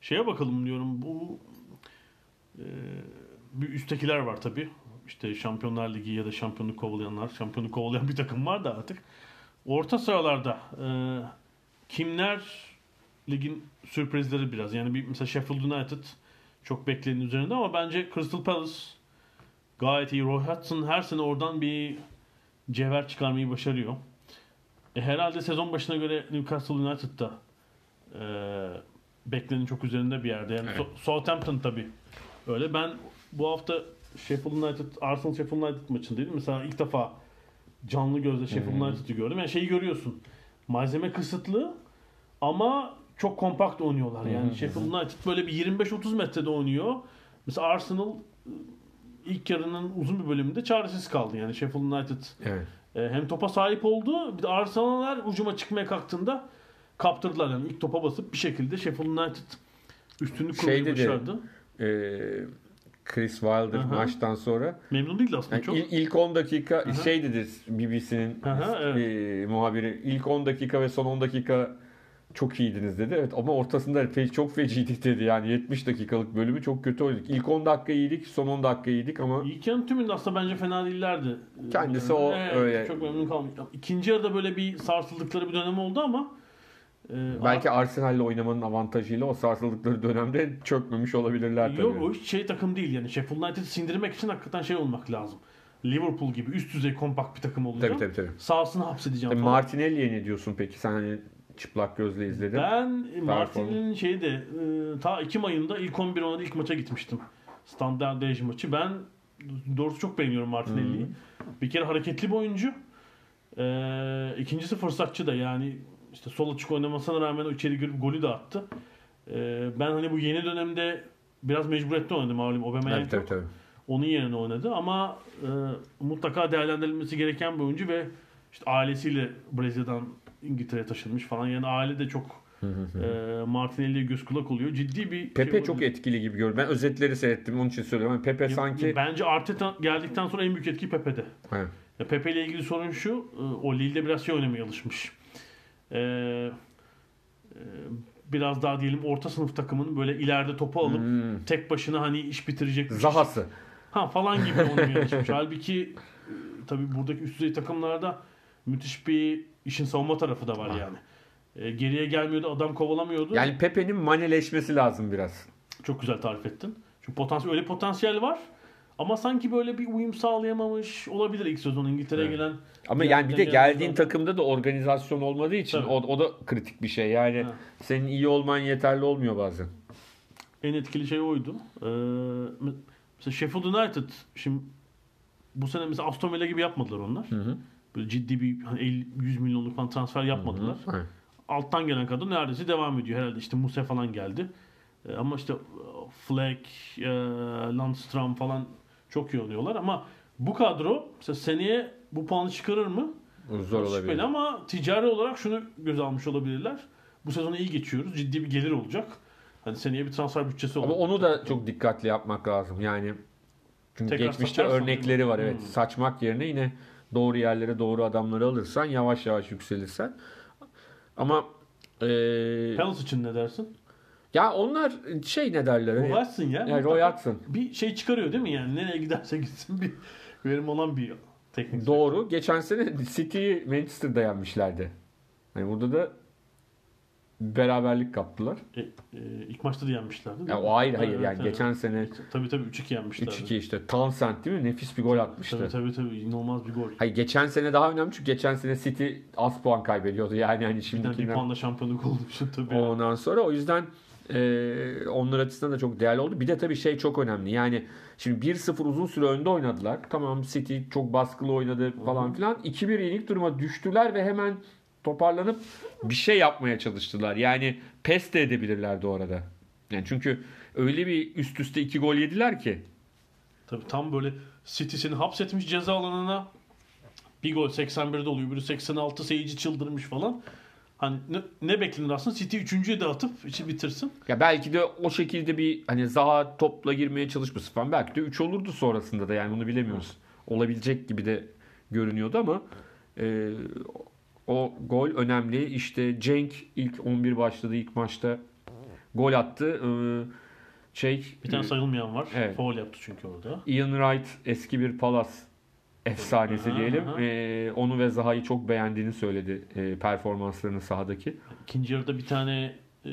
Speaker 1: şeye bakalım diyorum. Bu e, bir üsttekiler var tabii. İşte Şampiyonlar Ligi ya da şampiyonluk kovalayanlar. Şampiyonluk kovalayan bir takım var da artık. Orta sıralarda e, kimler ligin sürprizleri biraz. Yani bir mesela Sheffield United çok beklenenin üzerinde ama bence Crystal Palace gayet iyi. Roy Hodgson her sene oradan bir cevher çıkarmayı başarıyor. E, herhalde sezon başına göre Newcastle United'da e, beklenenin çok üzerinde bir yerde. Yani
Speaker 2: Evet.
Speaker 1: So- Southampton tabii öyle. Ben bu hafta Sheffield United, Arsenal Sheffield United maçındaydım. Mesela ilk defa canlı gözle Sheffield United'ı gördüm. Yani şeyi görüyorsun. Malzeme kısıtlı ama çok kompakt oynuyorlar. Yani Sheffield United böyle bir 25-30 metrede oynuyor. Mesela Arsenal ilk yarının uzun bir bölümünde çaresiz kaldı. Yani Sheffield United
Speaker 2: Evet.
Speaker 1: e, hem topa sahip oldu. Bir de Arsenal'lar ucuma çıkmaya kalktığında kaptırdılar. Yani ilk topa basıp bir şekilde Sheffield United üstünlük
Speaker 2: Şey
Speaker 1: kurmayı
Speaker 2: dedi,
Speaker 1: başardı.
Speaker 2: Ee, Chris Wilder
Speaker 1: Aha.
Speaker 2: maçtan sonra
Speaker 1: Memnun değildi aslında
Speaker 2: yani
Speaker 1: çok.
Speaker 2: il- ilk 10 dakika
Speaker 1: Aha.
Speaker 2: şey dedi BBC'nin
Speaker 1: Aha, evet.
Speaker 2: e, muhabiri ilk 10 dakika ve son 10 dakika çok iyiydiniz dedi. Evet ama ortasında fe- çok feciydik dedi. Yani 70 dakikalık bölümü çok kötü oynadık. İlk 10 dakika iyiydik, son 10 dakika iyiydik ama
Speaker 1: İlk yarının tümünde aslında bence fena değillerdi.
Speaker 2: Kendisi o öyle-
Speaker 1: Çok memnun kalmış. İkinci yarıda böyle bir sarsıldıkları bir dönem oldu ama e,
Speaker 2: belki Arsenal'le oynamanın avantajıyla o sarsıldıkları dönemde çökmemiş olabilirler tabii.
Speaker 1: Yok o hiç şey takım değil yani Sheffield United'ı sindirmek için hakikaten şey olmak lazım. Liverpool gibi üst düzey kompakt bir takım olacak.
Speaker 2: Tabii tabii tabii.
Speaker 1: Sahasını hapsedeceğim
Speaker 2: E,
Speaker 1: falan.
Speaker 2: Martinelli'ye ne diyorsun peki? Sen hani çıplak gözle izledim.
Speaker 1: Ben Martin'in şeyi de e, ta Ekim ayında ilk 11 oynadığı ilk maça gitmiştim. Standart Liège maçı. Ben doğrusu çok beğeniyorum Martinelli'yi. Bir kere hareketli bir oyuncu. Ee, ikincisi fırsatçı da yani işte sol açık oynamasına rağmen o içeri girip golü de attı. Ee, ben hani bu yeni dönemde biraz mecburiyetten oynadı malum Aubameyang
Speaker 2: Evet, tabii,
Speaker 1: yok.
Speaker 2: tabii.
Speaker 1: Onun yerine oynadı ama e, mutlaka değerlendirilmesi gereken bir oyuncu ve işte ailesiyle Brezilya'dan İngiltere'ye taşınmış falan. Yani aile de çok e, Martinelli'ye göz kulak oluyor. Ciddi bir
Speaker 2: Pepe
Speaker 1: şey
Speaker 2: çok etkili gibi gördüm. Ben özetleri seyrettim onun için söylüyorum. Ama Pepe sanki
Speaker 1: Bence Arteta geldikten sonra en büyük etki Pepe'de.
Speaker 2: He.
Speaker 1: Ya Pepe ile ilgili sorun şu. e, O Lille'de biraz şey oynamaya alışmış. Ee, e, biraz daha diyelim orta sınıf takımın böyle ileride topu alıp
Speaker 2: Hmm.
Speaker 1: tek başına hani iş bitirecek
Speaker 2: Zahası.
Speaker 1: ha falan gibi oynamaya alışmış. Halbuki e, tabii buradaki üst düzey takımlarda müthiş bir işin savunma tarafı da var yani. E, geriye gelmiyordu, adam kovalamıyordu.
Speaker 2: Yani Pepe'nin maneleşmesi lazım biraz.
Speaker 1: Çok güzel tarif ettin. Çünkü potansiyel öyle potansiyel var. Ama sanki böyle bir uyum sağlayamamış olabilir ilk sezon İngiltere'ye
Speaker 2: Evet.
Speaker 1: gelen.
Speaker 2: Ama yani bir de geldiğin takımda da organizasyon olmadığı için
Speaker 1: Tabii.
Speaker 2: o, o da kritik bir şey. Yani
Speaker 1: Ha.
Speaker 2: senin iyi olman yeterli olmuyor bazen.
Speaker 1: En etkili şey oydu. Ee, mesela Sheffield United şimdi bu sene mesela Aston Villa gibi yapmadılar onlar.
Speaker 2: hı.
Speaker 1: Böyle ciddi bir hani 50, 100 milyonluk falan transfer yapmadılar.
Speaker 2: Evet.
Speaker 1: Alttan gelen kadro neredeyse devam ediyor. Herhalde işte Muse falan geldi. Ee, ama işte e, Fleck, e, Landstram falan çok iyi oynuyorlar ama bu kadro mesela seneye bu puanı çıkarır mı?
Speaker 2: Zor olabilir.
Speaker 1: Şüpheli ama ticari olarak şunu göz almış olabilirler. Bu sezonu iyi geçiyoruz. Ciddi bir gelir olacak. Hani seneye bir transfer bütçesi
Speaker 2: Ama
Speaker 1: olacak.
Speaker 2: onu da çok dikkatli yapmak lazım. Yani çünkü
Speaker 1: Tekrar
Speaker 2: geçmişte örnekleri var. Evet.
Speaker 1: Hmm.
Speaker 2: Saçmak yerine yine doğru yerlere doğru adamları alırsan yavaş yavaş yükselirsen. Ama eee
Speaker 1: Palace için ne dersin?
Speaker 2: ya onlar şey ne derler? hani-
Speaker 1: Roy Hudson ya.
Speaker 2: Yani Roy Hudson.
Speaker 1: Bir şey çıkarıyor değil mi yani? Nereye giderse gitsin bir verim olan bir teknik.
Speaker 2: Doğru. Geçen sene City'yi Manchester'da yenmişlerdi. Yani burada da beraberlik kaptılar.
Speaker 1: E, e, ilk maçta da yenmişlerdi. değil
Speaker 2: Ya
Speaker 1: mi?
Speaker 2: o hayır hayır
Speaker 1: Evet,
Speaker 2: yani
Speaker 1: evet.
Speaker 2: geçen sene
Speaker 1: Tabii tabii 3-2 yenmişlerdi.
Speaker 2: 3-2 işte Townsend değil mi? Nefis bir gol atmıştı.
Speaker 1: Tabii tabii tabii inanılmaz bir gol.
Speaker 2: Hayır geçen sene daha önemli çünkü geçen sene City az puan kaybediyordu. Yani hani
Speaker 1: Bir tane bir
Speaker 2: şimdikinden
Speaker 1: puanla şampiyonluk olduğu için tabii.
Speaker 2: ondan sonra o yüzden e, onlar açısından da çok değerli oldu. Bir de tabii şey çok önemli. Yani şimdi 1-0 uzun süre önde oynadılar. Tamam City çok baskılı oynadı falan filan. 2-1 yenik duruma düştüler ve hemen toparlanıp bir şey yapmaya çalıştılar. Yani pes de edebilirlerdi orada. Yani çünkü öyle bir üst üste iki gol yediler ki.
Speaker 1: Tabii tam böyle City seni hapsetmiş ceza alanına bir gol 81'de oluyor. Biri 86 seyirci çıldırmış falan. Hani ne, ne beklenir aslında? City 3.'ye de atıp içi bitirsin.
Speaker 2: Ya belki de o şekilde bir hani Zaha topla girmeye çalışması falan belki de 3 olurdu sonrasında da yani bunu bilemiyoruz. Olabilecek gibi de görünüyordu ama e, o gol önemli. İşte Cenk ilk 11 başladı ilk maçta gol attı. E, şey
Speaker 1: Bir tane
Speaker 2: e,
Speaker 1: sayılmayan var.
Speaker 2: Evet.
Speaker 1: Foul yaptı çünkü orada.
Speaker 2: Ian Wright eski bir Palas efsanesi
Speaker 1: Aha,
Speaker 2: diyelim.
Speaker 1: aha.
Speaker 2: E, onu ve Zaha'yı çok beğendiğini söyledi e, performanslarını sahadaki.
Speaker 1: İkinci yarıda bir tane e,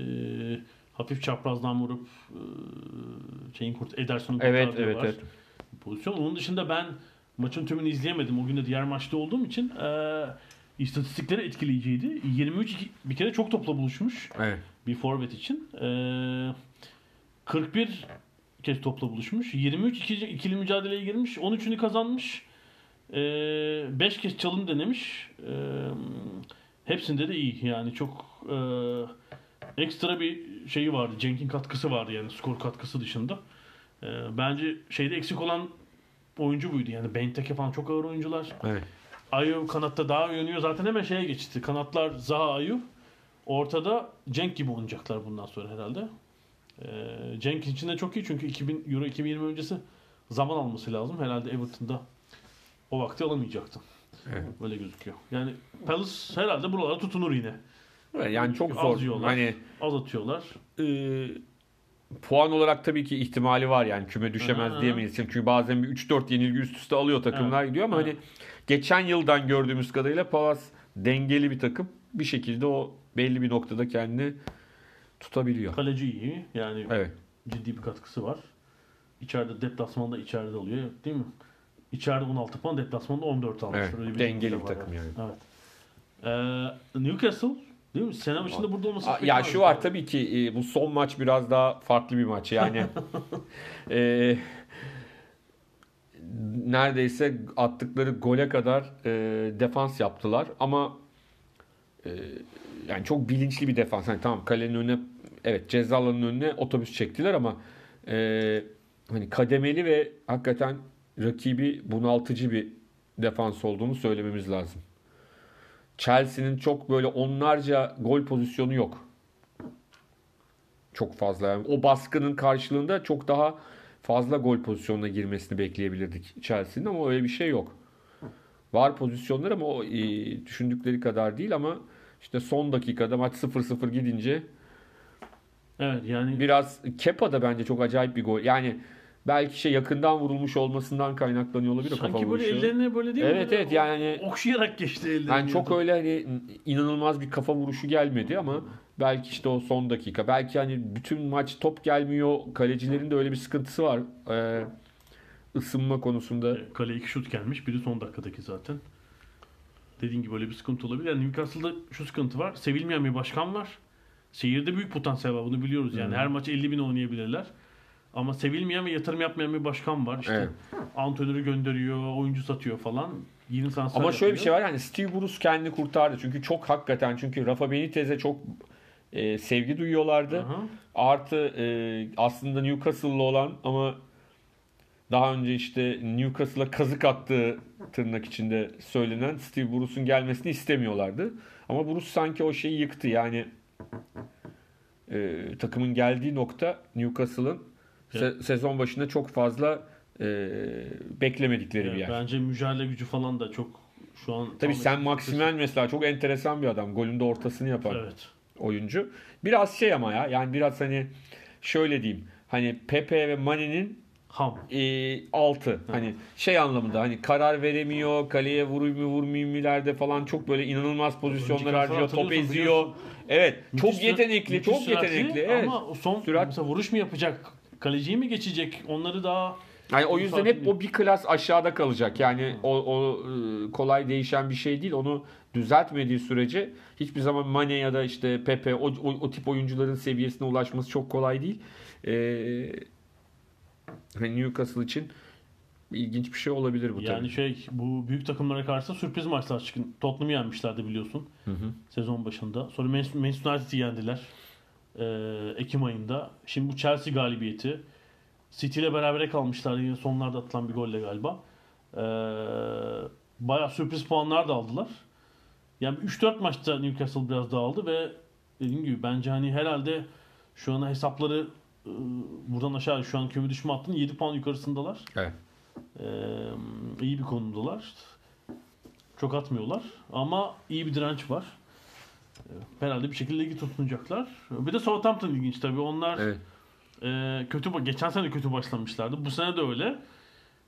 Speaker 1: hafif çaprazdan vurup e, şeyin kurt Ederson'un
Speaker 2: Evet evet
Speaker 1: var.
Speaker 2: evet.
Speaker 1: pozisyon. Onun dışında ben maçın tümünü izleyemedim. O gün de diğer maçta olduğum için e, istatistikleri etkileyiciydi. 23 iki- bir kere çok topla buluşmuş
Speaker 2: Evet.
Speaker 1: bir forvet için. E, 41 kez topla buluşmuş. 23 ikili, ikili mücadeleye girmiş. 13'ünü kazanmış. 5 kez çalım denemiş. E, hepsinde de iyi. Yani çok e, ekstra bir şeyi vardı. Cenk'in katkısı vardı yani skor katkısı dışında. E, bence şeyde eksik olan oyuncu buydu. Yani Benteke falan çok ağır oyuncular.
Speaker 2: evet.
Speaker 1: Ayu kanatta daha iyi oynuyor. Zaten hemen şeye geçti. Kanatlar Zaha Ayu. Ortada Cenk gibi oynayacaklar bundan sonra herhalde. Ee, Cenk için de çok iyi çünkü 2000 Euro 2020 öncesi zaman alması lazım. Herhalde Everton'da o vakti alamayacaktı.
Speaker 2: Evet.
Speaker 1: Böyle gözüküyor. Yani Palace herhalde buralara tutunur yine.
Speaker 2: Evet, Yani çok
Speaker 1: Az
Speaker 2: zor.
Speaker 1: yiyorlar.
Speaker 2: Hani
Speaker 1: Az atıyorlar.
Speaker 2: e, puan olarak tabii ki ihtimali var yani küme düşemez
Speaker 1: Aha.
Speaker 2: diyemeyiz. Çünkü bazen bir 3-4 yenilgi üst üste alıyor takımlar
Speaker 1: Evet.
Speaker 2: gidiyor ama
Speaker 1: Evet.
Speaker 2: hani geçen yıldan gördüğümüz kadarıyla Palace dengeli bir takım. Bir şekilde o belli bir noktada kendini tutabiliyor.
Speaker 1: Kaleci iyi. Yani
Speaker 2: Evet.
Speaker 1: ciddi bir katkısı var. İçeride deplasmanda içeride alıyor değil mi? İçeride 16 puan, deplasmanda 14 almış.
Speaker 2: Evet,
Speaker 1: Öyle bir
Speaker 2: dengeli bir
Speaker 1: var
Speaker 2: takım yani.
Speaker 1: Evet. Ee, Newcastle Değil mi? Sene başında burada olması
Speaker 2: Aa, Ya şu var tabii ki e, bu son maç biraz daha farklı bir maç yani. e, neredeyse attıkları gole kadar e, defans yaptılar ama e, yani çok bilinçli bir defans. Hani tamam kalenin önüne evet ceza alanının önüne otobüs çektiler ama e, hani kademeli ve hakikaten rakibi bunaltıcı bir defans olduğunu söylememiz lazım. Chelsea'nin çok böyle onlarca gol pozisyonu yok. Çok fazla. Yani o baskının karşılığında çok daha fazla gol pozisyonuna girmesini bekleyebilirdik Chelsea'nin ama öyle bir şey yok. Var pozisyonlar ama o e, düşündükleri kadar değil ama işte son dakikada maç 0-0 gidince
Speaker 1: Evet yani
Speaker 2: biraz Kepa da bence çok acayip bir gol. Yani belki şey yakından vurulmuş olmasından kaynaklanıyor olabilir o kafa
Speaker 1: sanki böyle
Speaker 2: vuruşu.
Speaker 1: ellerine böyle değil mi?
Speaker 2: Evet evet yani
Speaker 1: okşayarak geçti ellerini.
Speaker 2: yani çok öyle hani inanılmaz bir kafa vuruşu gelmedi ama belki işte o son dakika. Belki hani bütün maç top gelmiyor. Kalecilerin de öyle bir sıkıntısı var. Ee, ısınma konusunda.
Speaker 1: Kaleye iki şut gelmiş. Biri son dakikadaki zaten. Dediğin gibi böyle bir sıkıntı olabilir. Yani Newcastle'da şu sıkıntı var. Sevilmeyen bir başkan var. Seyirde büyük potansiyel var. Bunu biliyoruz yani. Her maç 50 bin oynayabilirler. Ama sevilmeyen ve yatırım yapmayan bir başkan var. İşte
Speaker 2: Evet.
Speaker 1: antrenörü gönderiyor, oyuncu satıyor falan. Yeni
Speaker 2: Ama şöyle bir şey var yani Steve Bruce kendini kurtardı. Çünkü çok hakikaten çünkü Rafa Benitez'e çok e, sevgi duyuyorlardı.
Speaker 1: Aha.
Speaker 2: Artı e, aslında Newcastle'lı olan ama daha önce işte Newcastle'a kazık attığı tırnak içinde söylenen Steve Bruce'un gelmesini istemiyorlardı. Ama Bruce sanki o şeyi yıktı. Yani e, takımın geldiği nokta Newcastle'ın se- sezon başında çok fazla e, beklemedikleri bir
Speaker 1: Evet,
Speaker 2: yer.
Speaker 1: Bence mücadele gücü falan da çok şu an...
Speaker 2: Tabii sen Maximen mesela çok enteresan bir adam. Golün de ortasını yapan
Speaker 1: Evet.
Speaker 2: oyuncu. Biraz şey ama ya yani biraz hani şöyle diyeyim. Hani Pepe ve Mane'nin
Speaker 1: Ham.
Speaker 2: e, altı. Hani şey anlamında hani karar veremiyor, kaleye vurayım mı vurmayayım mı'lerde falan çok böyle inanılmaz pozisyonlar harcıyor, top eziyor.
Speaker 1: biliyorsun.
Speaker 2: Evet,
Speaker 1: Müthiş
Speaker 2: çok yetenekli,
Speaker 1: müthiş
Speaker 2: çok yetenekli. Evet.
Speaker 1: Ama son
Speaker 2: Sürat-
Speaker 1: mesela vuruş mu yapacak? Kaleciyi mi geçecek? Onları daha
Speaker 2: Yani o yüzden hep o bir klas aşağıda kalacak. Yani o, o e, kolay değişen bir şey değil. Onu düzeltmediği sürece hiçbir zaman Mane ya da işte Pepe o, o, o tip oyuncuların seviyesine ulaşması çok kolay değil. Ee, hani Newcastle için ilginç bir şey olabilir bu
Speaker 1: yani
Speaker 2: tabii.
Speaker 1: şey bu büyük takımlara karşı sürpriz maçlar çıkın. Tottenham'ı yenmişlerdi biliyorsun. Sezon başında. Sonra Man- Manchester United'i yendiler. Ee, Ekim ayında. Şimdi bu Chelsea galibiyeti. City ile berabere kalmışlar yine sonlarda atılan bir golle galiba. Ee, bayağı sürpriz puanlar da aldılar. Yani 3-4 maçta Newcastle biraz dağıldı ve dediğim gibi bence hani herhalde şu ana hesapları e, buradan aşağı şu an küme düşme hattının 7 puan yukarısındalar.
Speaker 2: Evet.
Speaker 1: Ee, iyi bir konumdalar. Çok atmıyorlar ama iyi bir direnç var. Ee, Herhalde bir şekilde ligi tutunacaklar. Bir de Southampton ilginç tabii. Onlar
Speaker 2: Evet.
Speaker 1: e, kötü geçen sene kötü başlamışlardı. Bu sene de öyle.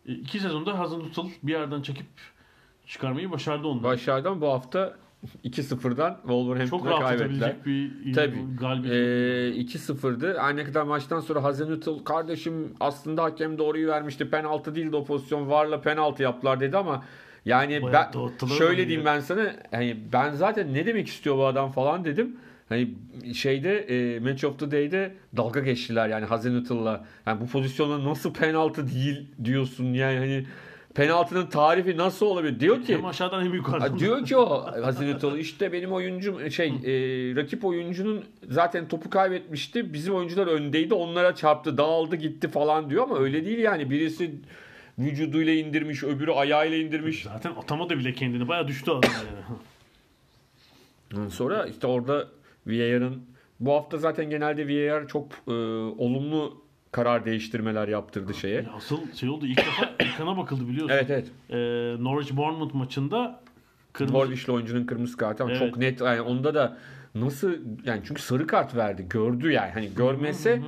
Speaker 1: E, iki sezonda Hazenhüttl bir yerden çekip çıkarmayı başardı onlar.
Speaker 2: Başlardan bu hafta 2-0'dan
Speaker 1: Çok
Speaker 2: Wolverhampton'a
Speaker 1: rahat
Speaker 2: kaybettiler.
Speaker 1: atabilecek bir
Speaker 2: Tabii.
Speaker 1: galibiyet.
Speaker 2: Ee, 2-0'dı. Her ne kadar maçtan sonra Hazenhüttl kardeşim aslında hakem doğruyu vermişti. Penaltı değildi o pozisyon. Varla penaltı yaptılar dedi ama yani
Speaker 1: Bayağı
Speaker 2: ben şöyle diyeyim ben sana hani ben zaten ne demek istiyor bu adam falan dedim. Hani şeyde e, Match of the Day'de dalga geçtiler yani Hazenhüttl'la. Yani bu pozisyonda nasıl penaltı değil diyorsun yani hani penaltının tarifi nasıl olabilir? Diyor ki
Speaker 1: hem aşağıdan hem yukarıdan.
Speaker 2: Diyor ki o Hazinetoğlu işte benim oyuncum şey e, rakip oyuncunun zaten topu kaybetmişti. Bizim oyuncular öndeydi. Onlara çarptı, dağıldı, gitti falan diyor ama öyle değil yani. Birisi vücuduyla indirmiş, öbürü ayağıyla indirmiş.
Speaker 1: Zaten atamadı bile kendini. Bayağı düştü adam yani.
Speaker 2: Sonra işte orada VAR'ın bu hafta zaten genelde VAR çok e, olumlu karar değiştirmeler yaptırdı şeye.
Speaker 1: Ya Asıl şey oldu ilk defa ekrana bakıldı biliyorsun.
Speaker 2: Evet evet.
Speaker 1: Ee, Norwich Bournemouth maçında kırmızı
Speaker 2: Norwich'li oyuncunun kırmızı kartı ama
Speaker 1: Evet.
Speaker 2: çok net yani onda da nasıl yani çünkü sarı kart verdi. Gördü yani. Hani görmese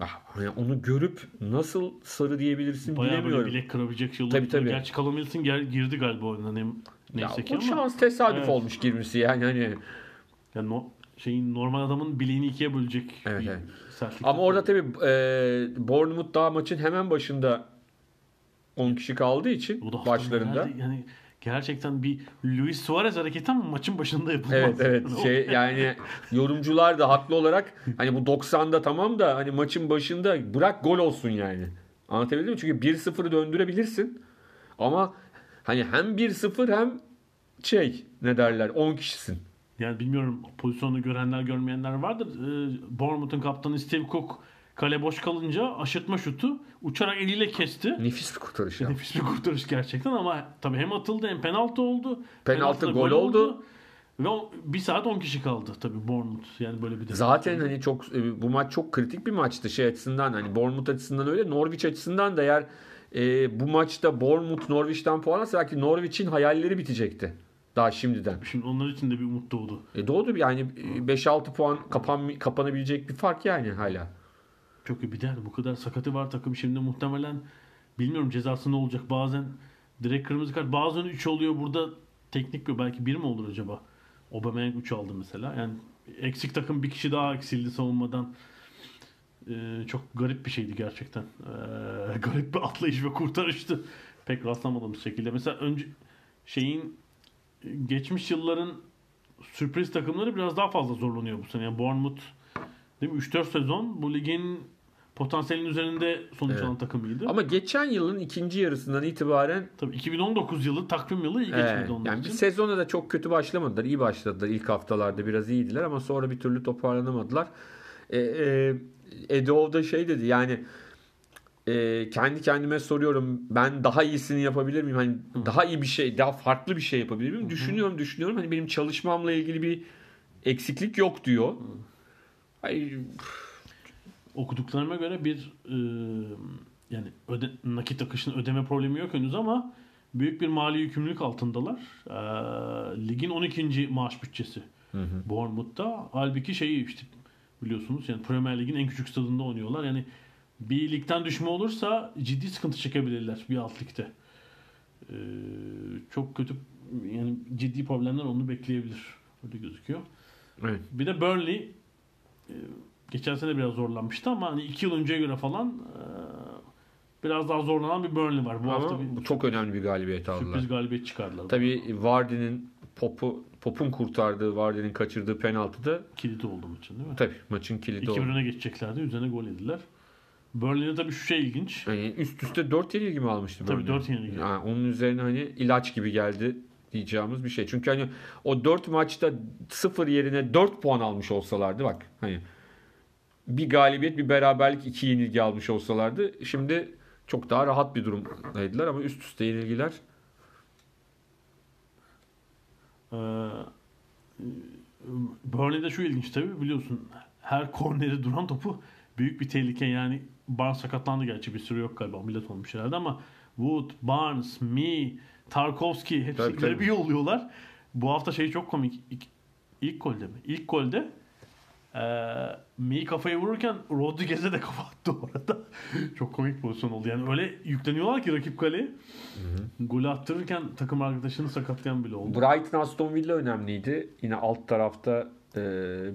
Speaker 2: ah, hani onu görüp nasıl sarı diyebilirsin
Speaker 1: bayağı
Speaker 2: bilemiyorum.
Speaker 1: bilek kırabilecek şey oldu.
Speaker 2: Tabii, tabii.
Speaker 1: Gerçi Callum Wilson gel- girdi galiba oyuna ne,
Speaker 2: Ya,
Speaker 1: neyse ki
Speaker 2: o
Speaker 1: ama.
Speaker 2: şans tesadüf
Speaker 1: Evet.
Speaker 2: olmuş girmesi yani hani.
Speaker 1: Yani no, şeyin normal adamın bileğini ikiye bölecek
Speaker 2: Evet,
Speaker 1: bir
Speaker 2: evet. Ama orada tabii e, Bournemouth daha maçın hemen başında 10 kişi kaldığı için başlarında.
Speaker 1: herhalde Yani gerçekten bir Luis Suarez hareketi ama maçın başında yapılmaz.
Speaker 2: Evet evet şey yani yorumcular da haklı olarak hani bu 90'da tamam da hani maçın başında bırak gol olsun yani. Anlatabildim mi? Çünkü 1-0'ı döndürebilirsin. Ama hani hem 1-0 hem şey ne derler 10 kişisin.
Speaker 1: Yani bilmiyorum pozisyonu görenler görmeyenler vardır. Ee, Bournemouth'un kaptanı Steve Cook kale boş kalınca aşırtma şutu uçarak eliyle kesti.
Speaker 2: Nefis bir kurtarış ya.
Speaker 1: Nefis bir kurtarış gerçekten ama tabii hem atıldı hem penaltı oldu.
Speaker 2: Penaltı,
Speaker 1: Penaltıda
Speaker 2: gol oldu.
Speaker 1: Ve o, bir saat 10 kişi kaldı tabii Bournemouth. Yani böyle bir de.
Speaker 2: Zaten hani çok e, bu maç çok kritik bir maçtı şey açısından hani Bournemouth açısından öyle Norwich açısından da eğer e, bu maçta Bournemouth Norwich'ten puan alsa belki Norwich'in hayalleri bitecekti daha şimdiden.
Speaker 1: Şimdi onlar için de bir umut doğdu.
Speaker 2: E doğdu yani e, 5-6 puan kapan, kapanabilecek bir fark yani hala.
Speaker 1: Çok iyi bir de yani bu kadar sakatı var takım şimdi muhtemelen bilmiyorum cezası ne olacak. Bazen direkt kırmızı kart bazen 3 oluyor burada teknik bir belki 1 mi olur acaba? Aubameyang 3 aldı mesela. Yani eksik takım bir kişi daha eksildi savunmadan. Ee, çok garip bir şeydi gerçekten. Ee, garip bir atlayış ve kurtarıştı. Pek rastlamadığımız şekilde. Mesela önce şeyin geçmiş yılların sürpriz takımları biraz daha fazla zorlanıyor bu sene. Yani Bournemouth değil mi? 3-4 sezon bu ligin potansiyelinin üzerinde sonuç
Speaker 2: Evet.
Speaker 1: alan takımıydı.
Speaker 2: Ama geçen yılın ikinci yarısından itibaren
Speaker 1: Tabii 2019 yılı takvim yılı iyi geçmedi onlar
Speaker 2: yani bir
Speaker 1: için.
Speaker 2: sezona da çok kötü başlamadılar. İyi başladılar. İlk haftalarda biraz iyiydiler ama sonra bir türlü toparlanamadılar. E, e, da şey dedi yani e, kendi kendime soruyorum ben daha iyisini yapabilir miyim? Hani daha iyi bir şey, daha farklı bir şey yapabilir miyim? Düşünüyorum, düşünüyorum. Hani benim çalışmamla ilgili bir eksiklik yok diyor. Ay,
Speaker 1: Okuduklarıma göre bir e, yani öde, nakit akışının ödeme problemi yok henüz ama büyük bir mali yükümlülük altındalar. E, ligin 12. maaş bütçesi Bournemouth'ta. Halbuki şeyi işte biliyorsunuz yani Premier Lig'in en küçük stadında oynuyorlar. Yani bir ligden düşme olursa ciddi sıkıntı çekebilirler bir alt ligde. E, çok kötü yani ciddi problemler onu bekleyebilir. Öyle gözüküyor.
Speaker 2: evet.
Speaker 1: Bir de Burnley e, geçen sene biraz zorlanmıştı ama hani iki yıl önceye göre falan e, biraz daha zorlanan bir Burnley var. Bu hafta
Speaker 2: Ama
Speaker 1: bir
Speaker 2: bu çok önemli bir galibiyet aldılar.
Speaker 1: sürpriz galibiyet çıkardılar.
Speaker 2: Tabii Vardy'nin Pop'u Pop'un kurtardığı, Vardy'nin kaçırdığı penaltıda
Speaker 1: Kilidi oldu maçın değil mi?
Speaker 2: tabii maçın kilidi
Speaker 1: 2
Speaker 2: oldu.
Speaker 1: öne geçeceklerdi. Üzerine gol yediler. Burnley'de tabii şu şey ilginç.
Speaker 2: Yani üst üste 4 yenilgi mi almıştı
Speaker 1: Tabii
Speaker 2: Burnley?
Speaker 1: dört yenilgi.
Speaker 2: Yani onun üzerine hani ilaç gibi geldi diyeceğimiz bir şey. Çünkü hani o 4 maçta 0 yerine 4 puan almış olsalardı bak hani bir galibiyet bir beraberlik iki yenilgi almış olsalardı şimdi çok daha rahat bir durumdaydılar ama üst üste yenilgiler
Speaker 1: Ee, Burnley'de şu ilginç tabii biliyorsun her korneri duran topu büyük bir tehlike yani Barnes sakatlandı gerçi bir sürü yok galiba millet olmuş herhalde ama Wood, Barnes, Me, Tarkovski hepsi
Speaker 2: Tabii, tabii.
Speaker 1: bir yolluyorlar. Bu hafta şey çok komik. İlk, ilk golde mi? İlk golde eee Me kafayı vururken Rodriguez'e de kafa attı orada. çok komik pozisyon oldu. Yani öyle yükleniyorlar ki rakip kaleye. Golü attırırken takım arkadaşını sakatlayan bile oldu.
Speaker 2: Brighton Aston Villa önemliydi. Yine alt tarafta e,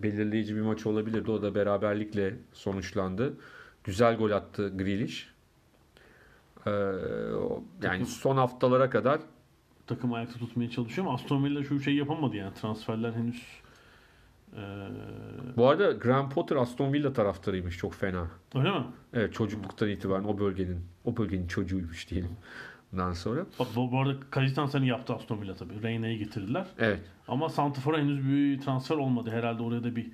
Speaker 2: belirleyici bir maç olabilirdi. O da beraberlikle sonuçlandı. Güzel gol attı Grealish. E, o- yani son haftalara kadar
Speaker 1: takım ayakta tutmaya çalışıyor ama Aston Villa şu şeyi yapamadı yani transferler henüz
Speaker 2: bu arada Graham Potter Aston Villa taraftarıymış. Çok fena.
Speaker 1: öyle mi?
Speaker 2: Evet çocukluktan itibaren o bölgenin o bölgenin çocuğuymuş diyelim. Bundan sonra.
Speaker 1: Bak, bu, bu arada kaleci transferini yaptı Aston Villa tabii. Reyna'yı getirdiler.
Speaker 2: Evet.
Speaker 1: Ama Santifor'a henüz bir transfer olmadı. Herhalde oraya da bir